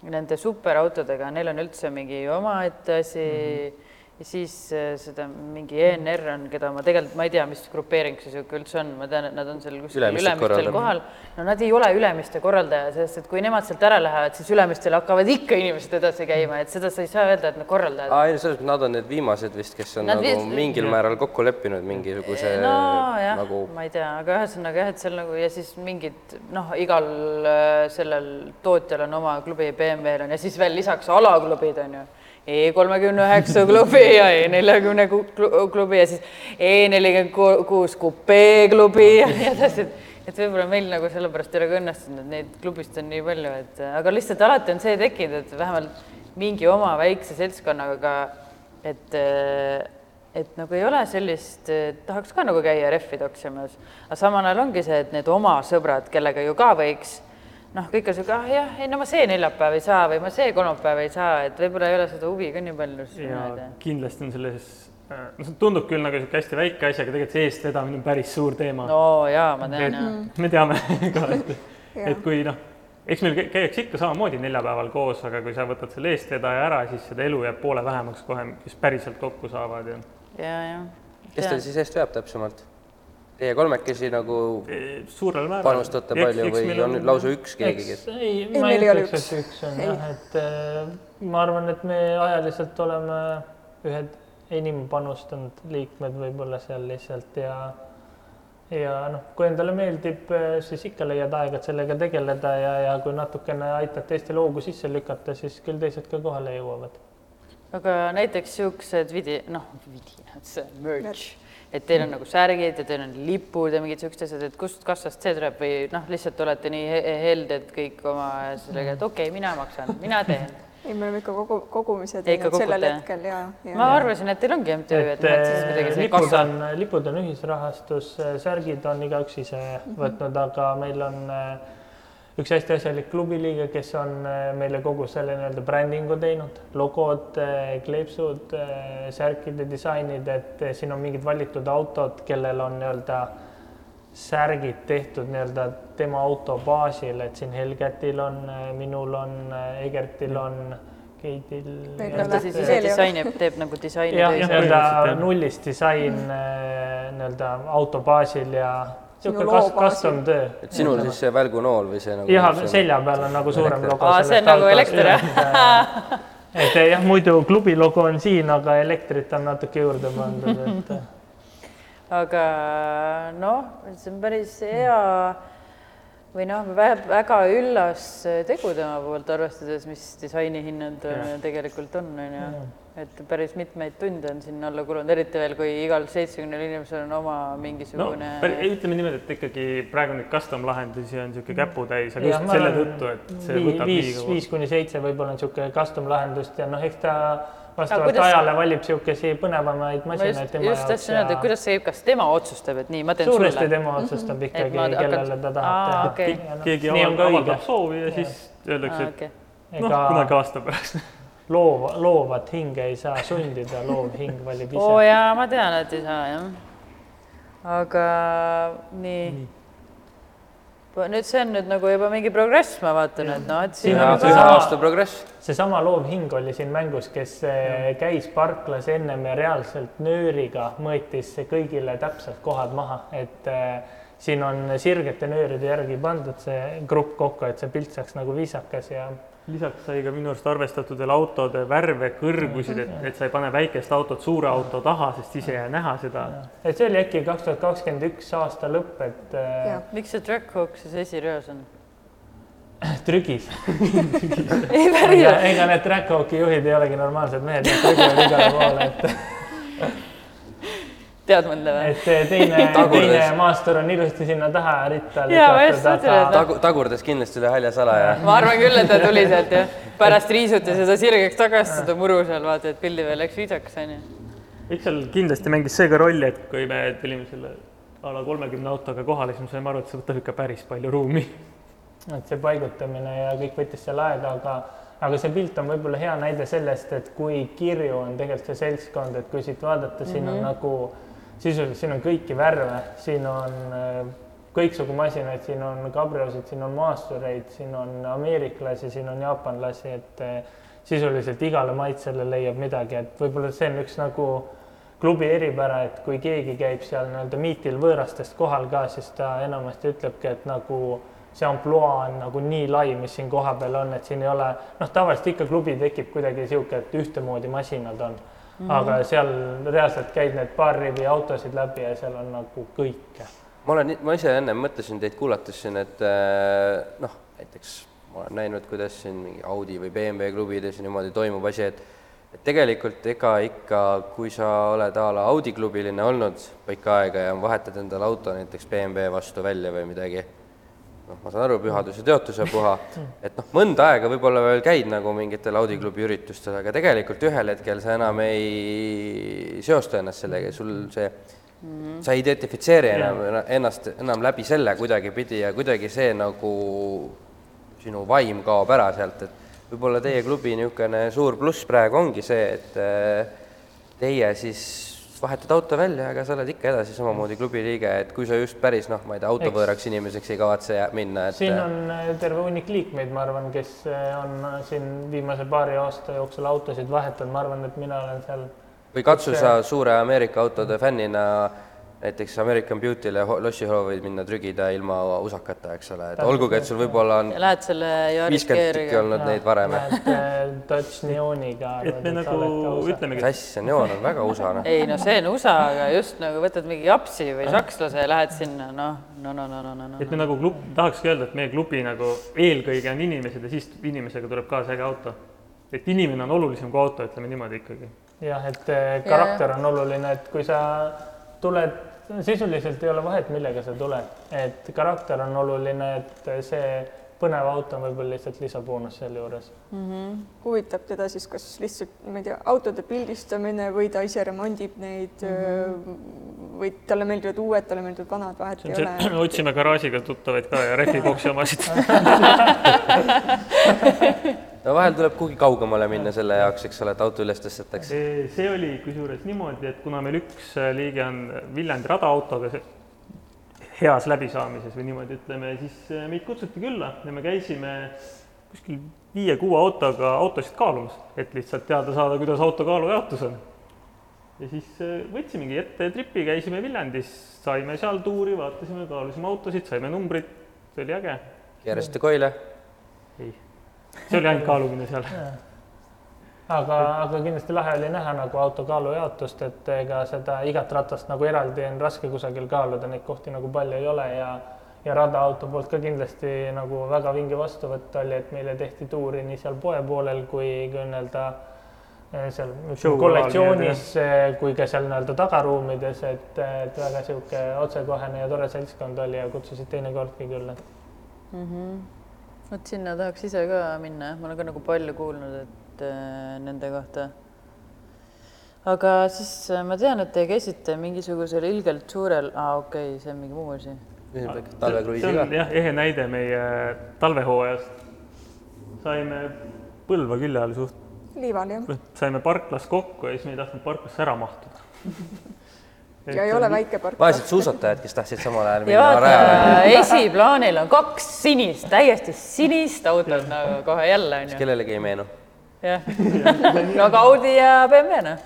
nende superautodega, neil on üldse mingi omaette asi mm. -hmm ja siis äh, seda mingi ENR on, keda ma tegelikult, ma ei tea, mis grupeering see niisugune üldse on, ma tean, et nad on seal kuskil ülemistel kohal. no nad ei ole Ülemiste korraldaja, sest et kui nemad sealt ära lähevad, siis Ülemistel hakkavad ikka inimesed edasi käima, et seda sa ei saa öelda, et nad korraldajad. aa, ei selles mõttes nad on need viimased vist, kes on nad nagu vist... mingil määral kokku leppinud mingisuguse no jah nagu..., ma ei tea, aga ühesõnaga jah, et seal nagu ja siis mingid noh, igal äh, sellel tootjal on oma klubi, BMW-l on ja siis veel lisaks alaklubid on ju E kolmekümne üheksa klubi ja E neljakümne klubi ja siis E nelikümmend kuus kupee klubi ja nii edasi, et et võib-olla meil nagu sellepärast ei ole ka õnnestunud, et neid klubist on nii palju, et aga lihtsalt alati on see tekkinud, et vähemalt mingi oma väikse seltskonnaga, et et nagu ei ole sellist, tahaks ka nagu käia rehvi toksimas, aga samal ajal ongi see, et need oma sõbrad, kellega ju ka võiks noh, kõik on sihuke, ah jah, ei no ma see neljapäev ei saa või ma see kolmapäev ei saa, et võib-olla ei ole seda huvi ka nii palju. ja kindlasti on selles, äh, no see tundub küll nagu sihuke hästi väike asi, aga tegelikult see eestvedamine on päris suur teema. no jaa, ma tean jah. me teame ka, et, et kui noh, eks meil käiakse ikka samamoodi neljapäeval koos, aga kui sa võtad selle eestvedaja ära, siis seda elu jääb poole vähemaks kohe, kes päriselt kokku saavad ja. ja, jah. kes teil siis eest veab täpsemalt? Teie kolmekesi nagu suurel määral panustate palju eks, või on nüüd lausa üks keegi, kes? ei, ma ei ütleks, et üks on ei. jah, et äh, ma arvan, et me ajaliselt oleme ühed enim panustanud liikmed võib-olla seal lihtsalt ja ja noh, kui endale meeldib, äh, siis ikka leiad aega, et sellega tegeleda ja, ja kui natukene aitad teiste loogu sisse lükata, siis küll teised ka kohale jõuavad. aga näiteks niisugused vidi-, noh, vidinad, see merch et teil on nagu särgid ja teil on lipud ja mingid siuksed asjad, et kust kassast see tuleb või noh, lihtsalt olete nii helded kõik oma sellega, et okei okay,, mina maksan, mina teen ei, me oleme ikka kogu, kogumise teinud sellel hetkel ja, ja. ma arvasin, et teil ongi MTÜ, et, et see lipud kassa. on, lipud on ühisrahastus, särgid on igaüks ise mm -hmm. võtnud, aga meil on äh, üks hästi asjalik klubiliige, kes on äh, meile kogu selle nii-öelda brändingu teinud, logod, äh, kleepsud, äh, särkide disainid, et siin on mingid valitud autod, kellel on nii-öelda särgid tehtud nii-öelda tema auto baasil, et siin Helgetil on, minul on, Egertil on, Keidil. ta siis ise disainib, teeb nagu disaini. jah, nii-öelda nullist disain nii-öelda auto baasil ja niisugune custom töö. et sinul siis see välgunool või see nagu? jah, selja peal on nagu suurem logo. see on nagu elekter jah? et jah, muidu klubi logo on siin, aga elektrit on natuke juurde pandud, et. aga noh, see on päris hea või noh, väga üllas tegu tema poolt, arvestades, mis disainihinnad tegelikult on, on ju et päris mitmeid tunde on sinna alla kulunud, eriti veel, kui igal seitsmekümnel inimesel on oma mingisugune no,. ütleme niimoodi, et ikkagi praegu neid custom lahendusi on niisugune käputäis, aga just selle tõttu, et see vii, võtab viis, viis kuni seitse võib-olla on niisugune custom lahendust ja noh, eks ta vastavalt kuidas... ajale valib niisuguseid põnevamaid masinaid tema just tahtsin öelda, et kuidas see, kas tema otsustab, et nii, ma teen suuresti sulle? tema otsustab mhm. ikkagi, kellele hakkan... ta tahab teha okay.. No, keegi avaldab soovi ja siis öeldakse, et noh, kunagi aasta pärast loov, loovat hinge ei saa sundida, loov hing valib ise. oo jaa, ma tean, et ei saa jah. aga nii, nii.. nüüd see on nüüd nagu juba mingi progress, ma vaatan, et noh, et siin on ühe aasta progress. seesama loov hing oli siin mängus, kes ja. käis parklas ennem ja reaalselt nööriga mõõtis kõigile täpselt kohad maha, et äh, siin on sirgete nööride järgi pandud see grupp kokku, et see pilt saaks nagu viisakas ja lisaks sai ka minu arust arvestatud veel autode värve, kõrgusid, et, et sa ei pane väikest autot suure auto taha, sest siis ei jää näha seda. et see oli äkki kaks tuhat kakskümmend üks aasta lõpp, et. Äh, miks see Trackhawk siis esireas on? trügis ei päriselt. ega need Trackhawki juhid ei olegi normaalsed mehed, nad trügivad igale poole, et tead mõnda või? et teine, teine maastur on ilusti sinna taha ritta Jaa, ma just mõtlesin, et- Tagu-, tagurdas kindlasti üle haljasala ja ma arvan küll, et ta tuli sealt jah, pärast riisuti seda sirgeks tagasi, seda muru seal vaata, et pildi peal läks viisakas onju. eks seal kindlasti mängis see ka rolli, et kui me tulime selle a la kolmekümne autoga kohale, siis me saime aru, et see võtab ikka päris palju ruumi. et see paigutamine ja kõik võttis seal aega, aga aga see pilt on võib-olla hea näide sellest, et kui kirju on tegelikult see seltskond, et kui siit vaadata, siin on nagu sisuliselt, siin on kõiki värve, siin on äh, kõiksugu masinaid, siin on kabriosid, siin on maastureid, siin on ameeriklasi, siin on jaapanlasi, et äh, sisuliselt igale maitsele leiab midagi, et võib-olla see on üks nagu klubi eripära, et kui keegi käib seal nii-öelda miitil võõrastest kohal ka, siis ta enamasti ütlebki, et nagu see ampluaa on nagu nii lai, mis siin kohapeal on, et siin ei ole, noh, tavaliselt ikka klubi tekib kuidagi niisugune, et ühtemoodi masinad on mm. -hmm. aga seal reaalselt käid need paar rivi autosid läbi ja seal on nagu kõike. ma olen, ma ise ennem mõtlesin teid kuulates siin, et äh, noh, näiteks ma olen näinud, kuidas siin mingi Audi või BMW klubides niimoodi toimub asi, et et tegelikult ega ikka, kui sa oled a la Audi klubiline olnud pikka aega ja vahetad endale auto näiteks BMW vastu välja või midagi, noh, ma saan aru, pühaduse teotuse puha, et noh, mõnda aega võib-olla veel käid nagu mingitel Audi klubi üritustel, aga tegelikult ühel hetkel sa enam ei seosta ennast sellega, sul see sa ei identifitseeri enam ennast enam läbi selle kuidagipidi ja kuidagi see nagu sinu vaim kaob ära sealt, et võib-olla teie klubi niisugune suur pluss praegu ongi see, et äh, teie siis vahetad auto välja, aga sa oled ikka edasi samamoodi klubi liige, et kui sa just päris noh, ma ei tea, autovõõraks inimeseks ei kavatse minna, et siin on äh, terve hunnik liikmeid, ma arvan, kes äh, on äh, siin viimase paari aasta jooksul autosid vahetanud, ma arvan, et mina olen seal või katsu sa suure Ameerika autode fännina näiteks American Beauty'le ho- lossihoovil minna trügida ilma usakata, eks ole, et olgugi, et sul võib-olla on ja lähed selle Yaris viiskümmend tükki olnud neid varem. Äh, Dodge Neoniga. et me nagu ütlemegi, sass, see neoon on väga USA, noh. ei no see on USA, aga just nagu võtad mingi japsi või sakslase ja lähed sinna, noh, no no no no no no et me nagu klub, tahakski öelda, et meie klubi nagu eelkõige on inimesed ja siis inimesega tuleb kaasa äge auto. et inimene on olulisem kui auto, ütleme niimoodi ikkagi. jah, et äh, karakter on oluline, et kui sa tuled, sisuliselt ei ole vahet, millega sa tuled, et karakter on oluline, et see põnev auto on võib-olla lihtsalt lisaboonus sealjuures. huvitab teda siis kas lihtsalt, ma ei tea, autode pildistamine või ta ise remondib neid mm -hmm. või talle meeldivad uued, talle meeldivad vanad, vahet ei ole. otsime garaažiga tuttavaid ka ja rehviboksi omasid. no vahel tuleb kuhugi kaugemale minna selle jaoks, eks ole, et auto üles tõstetakse. see oli kusjuures niimoodi, et kuna meil üks liige on Viljandi radaautoga heas läbisaamises või niimoodi ütleme, siis äh, meid kutsuti külla ja me käisime kuskil viie-kuue autoga autosid kaalumas, et lihtsalt teada saada, kuidas auto kaalujaotus on. ja siis äh, võtsimegi ette tripi, käisime Viljandis, saime seal tuuri, vaatasime, kaalusime autosid, saime numbrid, see oli äge. keerasite koile, ei, see oli ainult kaalumine seal. aga, aga kindlasti lahe oli näha nagu auto kaalujaotust, et ega seda igat ratast nagu eraldi on raske kusagil kaaluda, neid kohti nagu palju ei ole ja ja radaauto poolt ka kindlasti nagu väga vinge vastuvõtt oli, et meile tehti tuuri nii seal poe poolel kui ka nii-öelda eh, seal Show kollektsioonis eh, kui ka seal nii-öelda tagaruumides, et, et väga sihuke otsekohene ja tore seltskond oli ja kutsusid teinekordki külla. vot sinna tahaks ise ka minna, jah, ma olen ka nagu palju kuulnud, et äh, nende kohta. aga siis äh, ma tean, et te käisite mingisugusel ilgelt suurel, aa okei okay,, see on mingi muu asi. talvekruiisi see ka jah, ehe näide meie talvehooajast. saime Põlva külje all suht, liival jah, saime parklas kokku ja siis me ei tahtnud parklasse ära mahtuda. ja ei ole väike park. vaesed suusatajad, kes tahtsid samal ajal ja minna rajale,, esiplaanil on kaks sinist, täiesti sinist autot nagu kohe jälle onju. kellelegi ei meenu. Jah, no Audi ja BMW noh,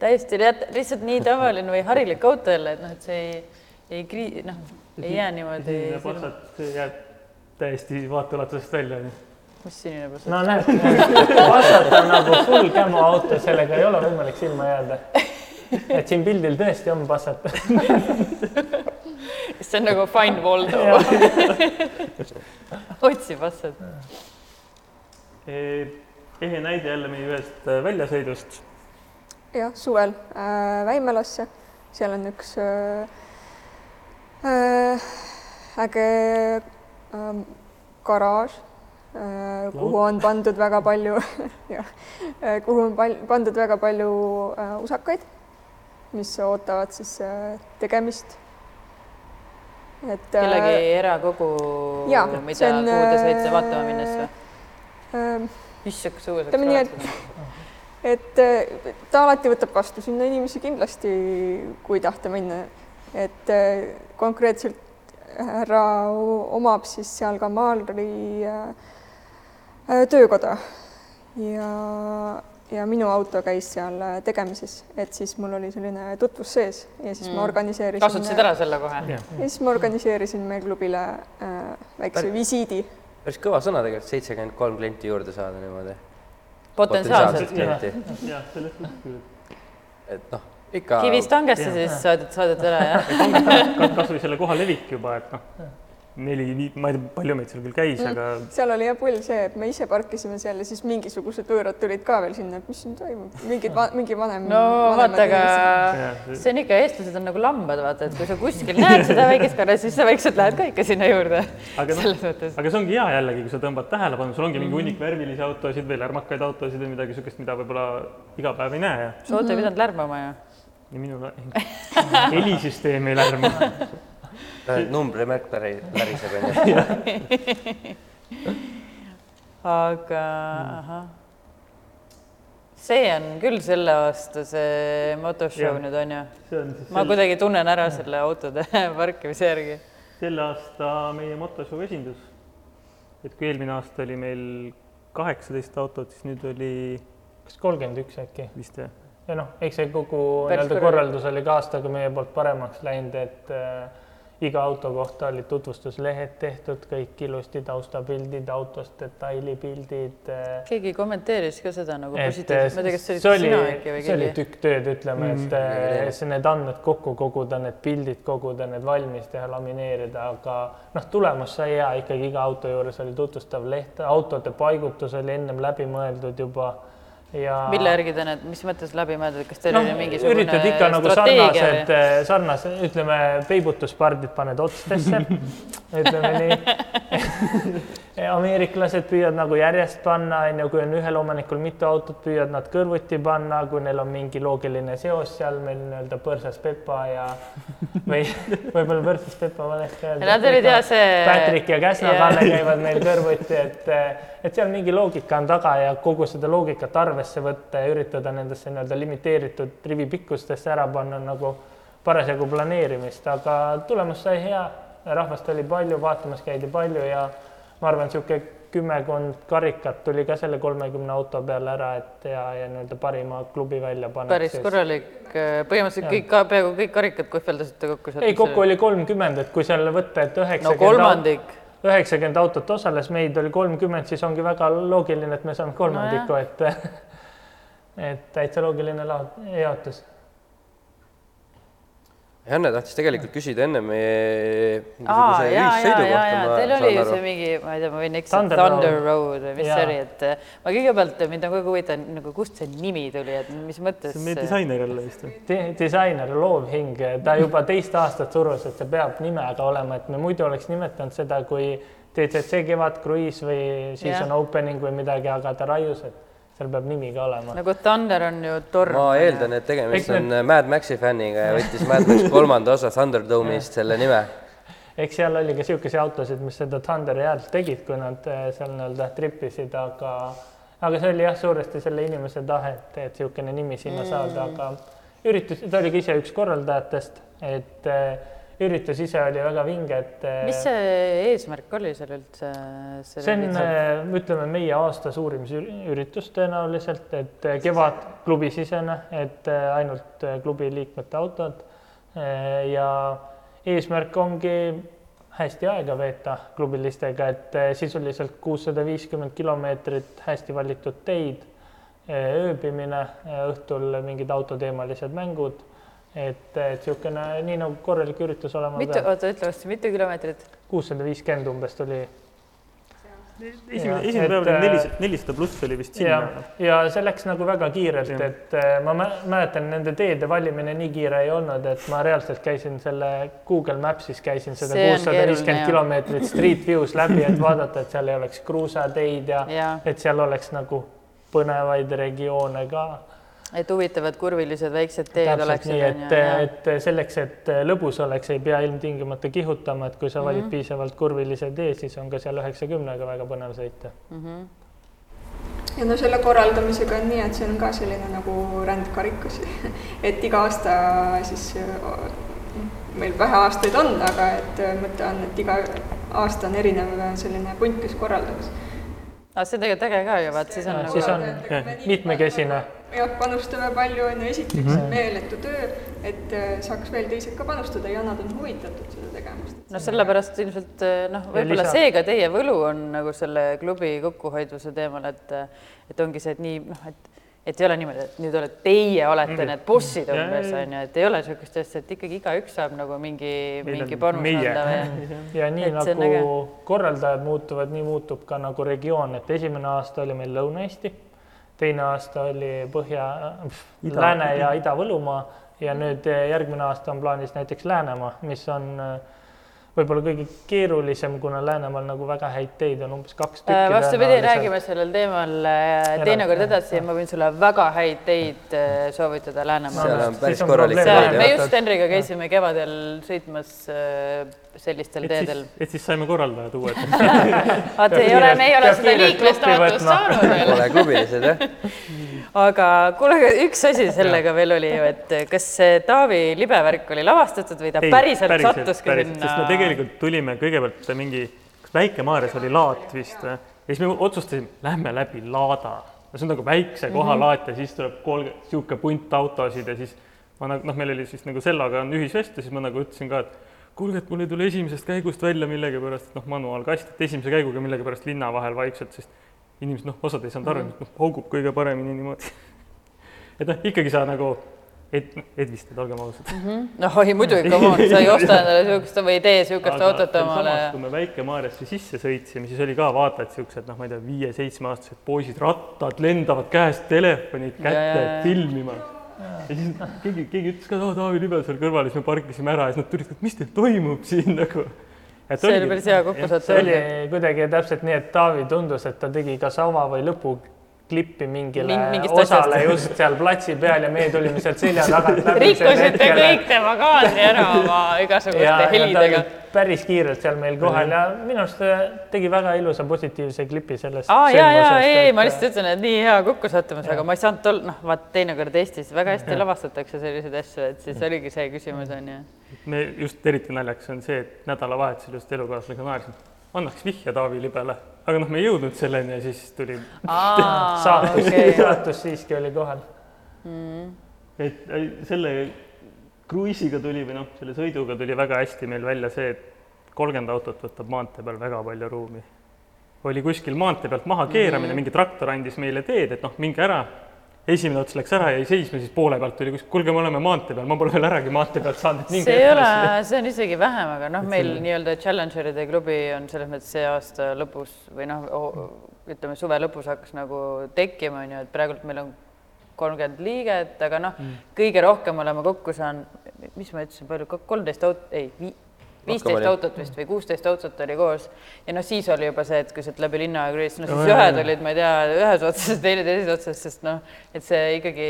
täiesti li- lihtsalt nii tavaline või harilik auto jälle, et noh, et see ei, ei krii-, noh, ei jää niimoodi sinine see jääb täiesti vaateulatusest välja. mis sinine Passat? no näed, Passat on nagu full camo auto, sellega ei ole võimalik silma jääda. et siin pildil tõesti on Passat. see on nagu Find Waldo. otsi Passat. Ehe näide jälle meie ühest äh, väljasõidust. jah, suvel äh, Väimelasse seal on üks äh, äh, äge äh, garaaž äh,, kuhu on pandud väga palju jah äh,, kuhu on pal pandud väga palju äh, usakaid, mis ootavad siis äh, tegemist. et kellegi erakogu, jaa, mida, see on, kuhu te saite äh, vaatama minnes või? Äh, issand, kui õues ütleme nii, et et äh, ta alati võtab vastu sinna inimesi kindlasti, kui tahta minna. et äh, konkreetselt härra omab siis seal ka maalri äh, töökoda ja, ja minu auto käis seal tegemises, et siis mul oli selline tutvus sees ja siis mm. ma organiseerisin. kasutasid ära selle kohe? ja siis ma organiseerisin meie klubile äh, väikse Päris- visiidi. Päris kõva sõna tegelikult, seitsekümmend kolm klienti juurde saada niimoodi. potentsiaalselt. klienti, jah, selles suhtes küll. et noh, ikka kivist hangesse siis saadet, saadet ära jah? kasvõi selle koha levik juba, et noh, neli, ma ei tea, palju meid seal küll käis mm., aga seal oli jah pull see, et me ise parkisime seal ja siis mingisugused võõrad tulid ka veel sinna, et mis siin toimub, mingid va, mingi vanem. no vaata, aga see- on ikka, eestlased on nagu lambad, vaata, et kui sa kuskil näed seda väikest karja, siis sa vaikselt lähed ka ikka sinna juurde. aga noh, selles mõttes. aga see ongi hea jällegi, kui sa tõmbad tähelepanu, sul ongi mingi Mhm. hunnik värvilisi autosid veel, ärmakaid autosid või midagi niisugust, mida võib-olla iga päev ei näe ja su auto ei pidanud lärmama ju. ja minul helisüsteem ei lärma. Numbrimärk läriseb onju. aga ahah. see on küll selle aasta see motoshow nüüd on ju? ma kuidagi tunnen ära selle autode parkimise järgi. selle aasta meie motoshow esindus. et kui eelmine aasta oli meil kaheksateist autot, siis nüüd oli kas kolmkümmend üks äkki? vist jah, ja noh, eks see kogu nii-öelda korraldus oli ka aastaga meie poolt paremaks läinud, et äh, iga auto kohta olid tutvustuslehed tehtud, kõik ilusti taustapildid autost, detailipildid äh, keegi kommenteeris ka seda nagu et positiivselt, ma ei tea, kas see see oli sina äkki, või see oli keegi. tükk tööd, ütleme, et Mm. äh, see need andmed kokku koguda, need pildid koguda, need valmis teha, lamineerida, aga noh, tulemus sai hea. Ikkagi iga auto juures oli tutvustav leht, autode paigutus oli ennem läbi mõeldud juba ja mille järgi te need, mis mõttes läbi mõeldud, kas teil noh oli, mingisugune üritad ikka nagu sarnased või?, sarnased, ütleme, peibutuspardid paned otstesse, ütleme nii. ameeriklased püüavad nagu järjest panna, on ju, kui on ühel omanikul mitu autot, püüavad nad kõrvuti panna, kui neil on mingi loogiline seos seal meil nii-öelda põrsas Pepa ja või võib-olla põrsas Pepa valesti öelda. Nad olid jah see. Patrick ja Käsna. Kalle käivad meil kõrvuti, et, et seal mingi loogika on taga ja kogu seda loogikat arvesse võtta ja üritada nendesse nii-öelda limiteeritud rivipikkustesse ära panna nagu parasjagu planeerimist, aga tulemus sai hea, rahvast oli palju, vaatamas käidi palju ja ma arvan, niisugune kümmekond karikat tuli ka selle kolmekümne auto peale ära, et ja, ja nii-öelda parima klubi välja panna. päris korralik, põhimõtteliselt Jah. kõik, peaaegu kõik karikad kohveldasite kokku. ei, kokku oli kolmkümmend, et kui seal võtta, et no üheksakümmend kolmandik, üheksakümmend autot osales, meid oli kolmkümmend, siis ongi väga loogiline, et me saame kolmandiku, et et täitsa loogiline jaotus. Janne tahtis tegelikult küsida enne meie ja, ja, ühissõidu ja, kohta, ja teil oli ju see. mingi, ma ei tea, ma võin eksida, Thunder Thunder Road. Või mis see oli, et eh, ma kõigepealt, mind on kogu aeg huvitav nagu kust see nimi tuli, et mis mõttes see on meie disainer jälle vist või? disainer, loovhing, ta juba teist aastat surus, et see peab nimega olema, et me muidu oleks nimetanud seda kui DCC kevadkruiis või season Jah. opening või midagi, aga ta raius, et seal peab nimi ka olema. nagu Thunder on ju torm. ma eeldan, et tegemist Eks on Mad Maxi fänniga ja võttis Mad Max kolmanda osa Thunderdome'ist selle nime. eks seal oli ka niisuguseid autosid, mis seda Thunderi häält tegid, kui nad eh, seal nii-öelda tripisid, aga aga see oli jah, suuresti selle inimese tahe, et, et niisugune nimi sinna saada, aga üritus, ta oli ka ise üks korraldajatest, et eh, üritus ise oli väga vinge, et eh, mis see eesmärk oli seal üldse? see on, ütleme, meie aasta suurim üritus tõenäoliselt, et eh, kevad klubisisene, et eh, ainult eh, klubi liikmete autod Eh, ja eesmärk ongi hästi aega veeta klubilistega, et eh, sisuliselt kuussada viiskümmend kilomeetrit hästi valitud teid, ööbimine, õhtul mingid autoteemalised mängud, et, et niisugune nii nagu korralik üritus olema mitu, oota, ütle vastu, mitu kilomeetrit? kuussada viiskümmend umbes tuli esimene, esimene päev et, oli äh, nelisada, nelisada pluss oli vist ja sinna., ja see läks nagu väga kiirelt, et äh, ma mä- mäletan, nende teede valimine nii kiire ei olnud, et ma reaalselt käisin selle Google Maps'is käisin seda kuussada viiskümmend kilomeetrit Street View's läbi, et vaadata, et seal ei oleks kruusateid ja, ja et seal oleks nagu põnevaid regioone ka. Et huvitavad kurvilised väiksed teed täpselt oleksid. nii, et, et selleks, et lõbus oleks, ei pea ilmtingimata kihutama, et kui sa valid mm. -hmm. piisavalt kurvilise tee, siis on ka seal üheksakümnega väga põnev sõita. ja no selle korraldamisega on nii, et see on ka selline nagu rändkarikas et iga aasta siis meil vähe aastaid on, aga et mõte on, et iga aasta on erinev selline punt, kes korraldab. aga see on tegelikult äge ka ju, vaat siis on nagu siis on mitmekesine. Jah, panustame palju, on ju, esiteks mm -hmm. meeletu töö, et äh, saaks veel teised ka panustada ja nad on huvitatud seda tegemast. no sellepärast ilmselt noh, võib-olla see ka teie võlu on nagu selle klubi kokkuhoidvuse teemal, et et ongi see, et nii noh, et et ei ole niimoodi, et nüüd olete teie olete Mhm. need bossid umbes ja. on ju, et ei ole niisugust asja, et ikkagi igaüks saab nagu mingi, mingi meie. anda või ja nii Et nagu korraldajad muutuvad, nii muutub ka nagu regioon, et esimene aasta oli meil Lõuna-Eesti, teine aasta oli Põhja, Ida- Lääne ja Ida-Võlumaa ja nüüd eh, järgmine aasta on plaanis näiteks Läänemaa, mis on eh, võib-olla kõige keerulisem, kuna Läänemaal nagu väga häid teid on umbes kaks tükki. Äh, vastupidi, tõenäoliselt. räägime sellel teemal äh, teinekord edasi ja ma võin sulle väga häid teid äh, soovitada Läänemaal seal on päris korralik teed, me just Henriga käisime kevadel sõitmas sellistel et teedel et siis saime korraldajad uued vaata ei ole, me ei ole seda liiklusstaatust saanud veel. Pole klubilised jah? aga kuule, aga üks asi sellega veel oli ju, et kas see Taavi libevärk oli lavastatud või ta Ei, päriselt, päriselt sattuski sinna? Tegelikult tulime kõigepealt mingi, kas Väike-Maarjas oli laat vist või? ja siis me otsustasime, lähme läbi laada. no see on nagu väikse koha mm -hmm. laat ja siis tuleb kolm, niisugune punt autosid ja siis ma nagu noh, meil oli siis nagu Sellaga on ühisvest ja siis ma nagu ütlesin ka, et kuulge, et mul ei tule esimesest käigust välja millegipärast, noh, manuaalkast, et esimese käiguga millegipärast linna vahel vaikselt, sest inimesed noh, osad ei saanud aru, et noh, paugub kõige paremini niimoodi. et noh, ikkagi sa nagu, et, Edvistad, olgem ausad noh, oi muidugi, come on, sa ei osta endale niisugust või ei tee niisugust autot omale. kui me Väike-Maarjasse sisse sõitsime, siis oli ka vaata, et siuksed noh, ma ei tea, viie-seitsmeaastased poisid, rattad lendavad käest, telefonid kätte Ja, ja, ja. filmima. ja siis keegi, keegi ütles ka, et Taavi Libe seal kõrval ja siis me parkisime ära ja siis nad tulid, et mis teil toimub siin nagu. see oli päris hea see kokkusattumine. oli kuidagi täpselt nii, et Taavi tundus, et ta tegi kas ava või lõpu klippi mingile Ming- osale asjast. just seal platsi peal ja meie tulime sealt selja tagant läbi. rikkusite kõik tema kaadri ära oma igasuguste helidega. päris kiirelt seal meil kohal ja minu arust tegi väga ilusa positiivse klipi sellest. aa ja, ja ei, ei ma lihtsalt ütlen, et nii hea kokkusattumus, aga ma ei saanud tol, noh, vaat teinekord Eestis väga hästi lavastatakse selliseid asju, et siis oligi see küsimus on ju. me just eriti naljakas on see, et nädalavahetusel just elukaaslasega naersime, annaks vihje Taavi Libele, aga noh, me ei jõudnud selleni ja siis tuli saatus okay., saatus siiski oli kohal. et ei, selle kruiisiga tuli või noh, selle sõiduga tuli väga hästi meil välja see, et kolmkümmend autot võtab maantee peal väga palju ruumi. oli kuskil maantee pealt maha keeramine mm, -hmm. mingi traktor andis meile teed, et noh, minge ära. Esimene ots läks ära, jäi seisma, siis poole pealt tuli kuskil, kuulge, me oleme maantee peal, ma pole veel äragi maantee pealt saanud, see ei ole see on isegi vähem, aga noh, meil nii-öelda Challengeride klubi on selles mõttes see aasta lõpus või noh, ütleme suve lõpus hakkas nagu tekkima, on ju, et praegult meil on kolmkümmend liiget, aga noh mm., kõige rohkem oleme kokku saanud, mis ma ütlesin, palju, kolmteist autot, ei, viisteist autot vist või kuusteist autot oli koos. Ja noh, siis oli juba see, et kui sealt läbi linna kruiis, no siis ühed olid, ma ei tea, ühes otsas, teine teises otsas, sest noh, et see ikkagi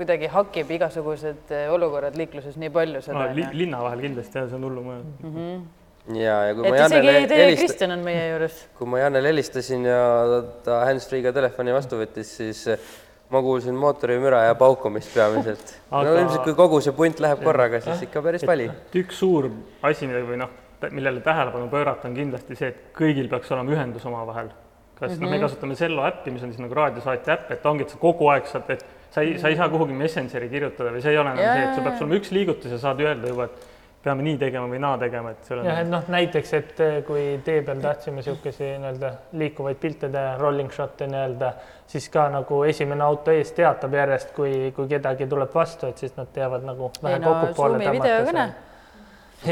kuidagi hakib igasugused eh, olukorrad liikluses nii palju seda no, li, linna vahel kindlasti jah, see on hullumaja. ja, ja kui et ma Jannele teie helist-, Kristjan on meie juures. kui ma Jannele helistasin ja ta hands-free'ga telefoni vastu võttis, siis ma kuulsin mootorimüra ja paukumist peamiselt Aga.... no ilmselt, kui kogu see punt läheb korraga, siis ikka päris vali. üks suur asi, või noh, millele tähelepanu pöörata, on kindlasti see, et kõigil peaks olema ühendus omavahel. kas mm -hmm. noh, me kasutame Sello äppi, mis on siis nagu raadiosaatja äpp, et ongi, et sa kogu aeg saad, et sa ei, sa ei saa kuhugi Messengeri kirjutada või see ei ole enam Jaa, see, et sul peab olema üks liigutus ja saad öelda juba, et peame nii tegema või naa tegema, et sul on jah, et noh, näiteks, et eh, kui tee peal tahtsime niisuguseid nii-öelda liikuvaid pilte teha, rolling shot'e nii-öelda, siis ka nagu esimene auto ees teatab järjest, kui, kui kedagi tuleb vastu, et siis nad teavad nagu vähe ei no kokku poole Zoomi videokõne.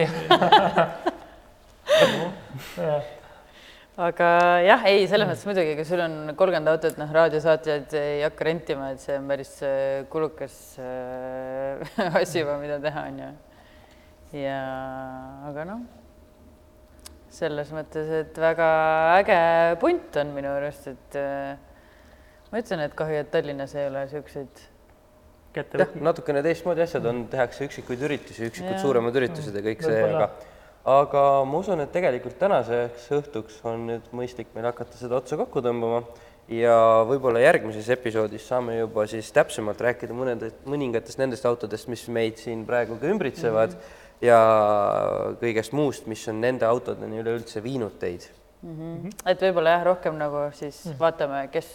aga jah, ei, selles mõttes muidugi, kui sul on kolmkümmend autot, noh, raadiosaatjad ei hakka rentima, et see on päris äh, kulukas äh, asi juba, mida teha, on ju. Ja, aga noh, selles mõttes, et väga äge punt on minu arust, et äh, ma ütlen, et kahju, et Tallinnas ei ole niisuguseid kätte jah, võtma. natukene teistmoodi asjad on, tehakse üksikuid üritusi, üksikud Jaa. suuremad üritused ja kõik see, aga aga ma usun, et tegelikult tänaseks õhtuks on nüüd mõistlik meil hakata seda otsa kokku tõmbama ja võib-olla järgmises episoodis saame juba siis täpsemalt rääkida mõnedest, mõningatest nendest autodest, mis meid siin praegu ka ümbritsevad mm -hmm. Ja kõigest muust, mis on nende autodeni üleüldse viinud teid. et võib-olla jah, rohkem nagu siis vaatame, kes,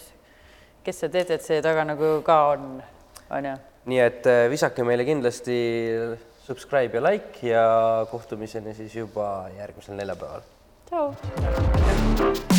kes see DTC taga nagu ka on, on ju. nii et äh, visake meile kindlasti subscribe ja like ja kohtumiseni siis juba järgmisel neljapäeval. tšau.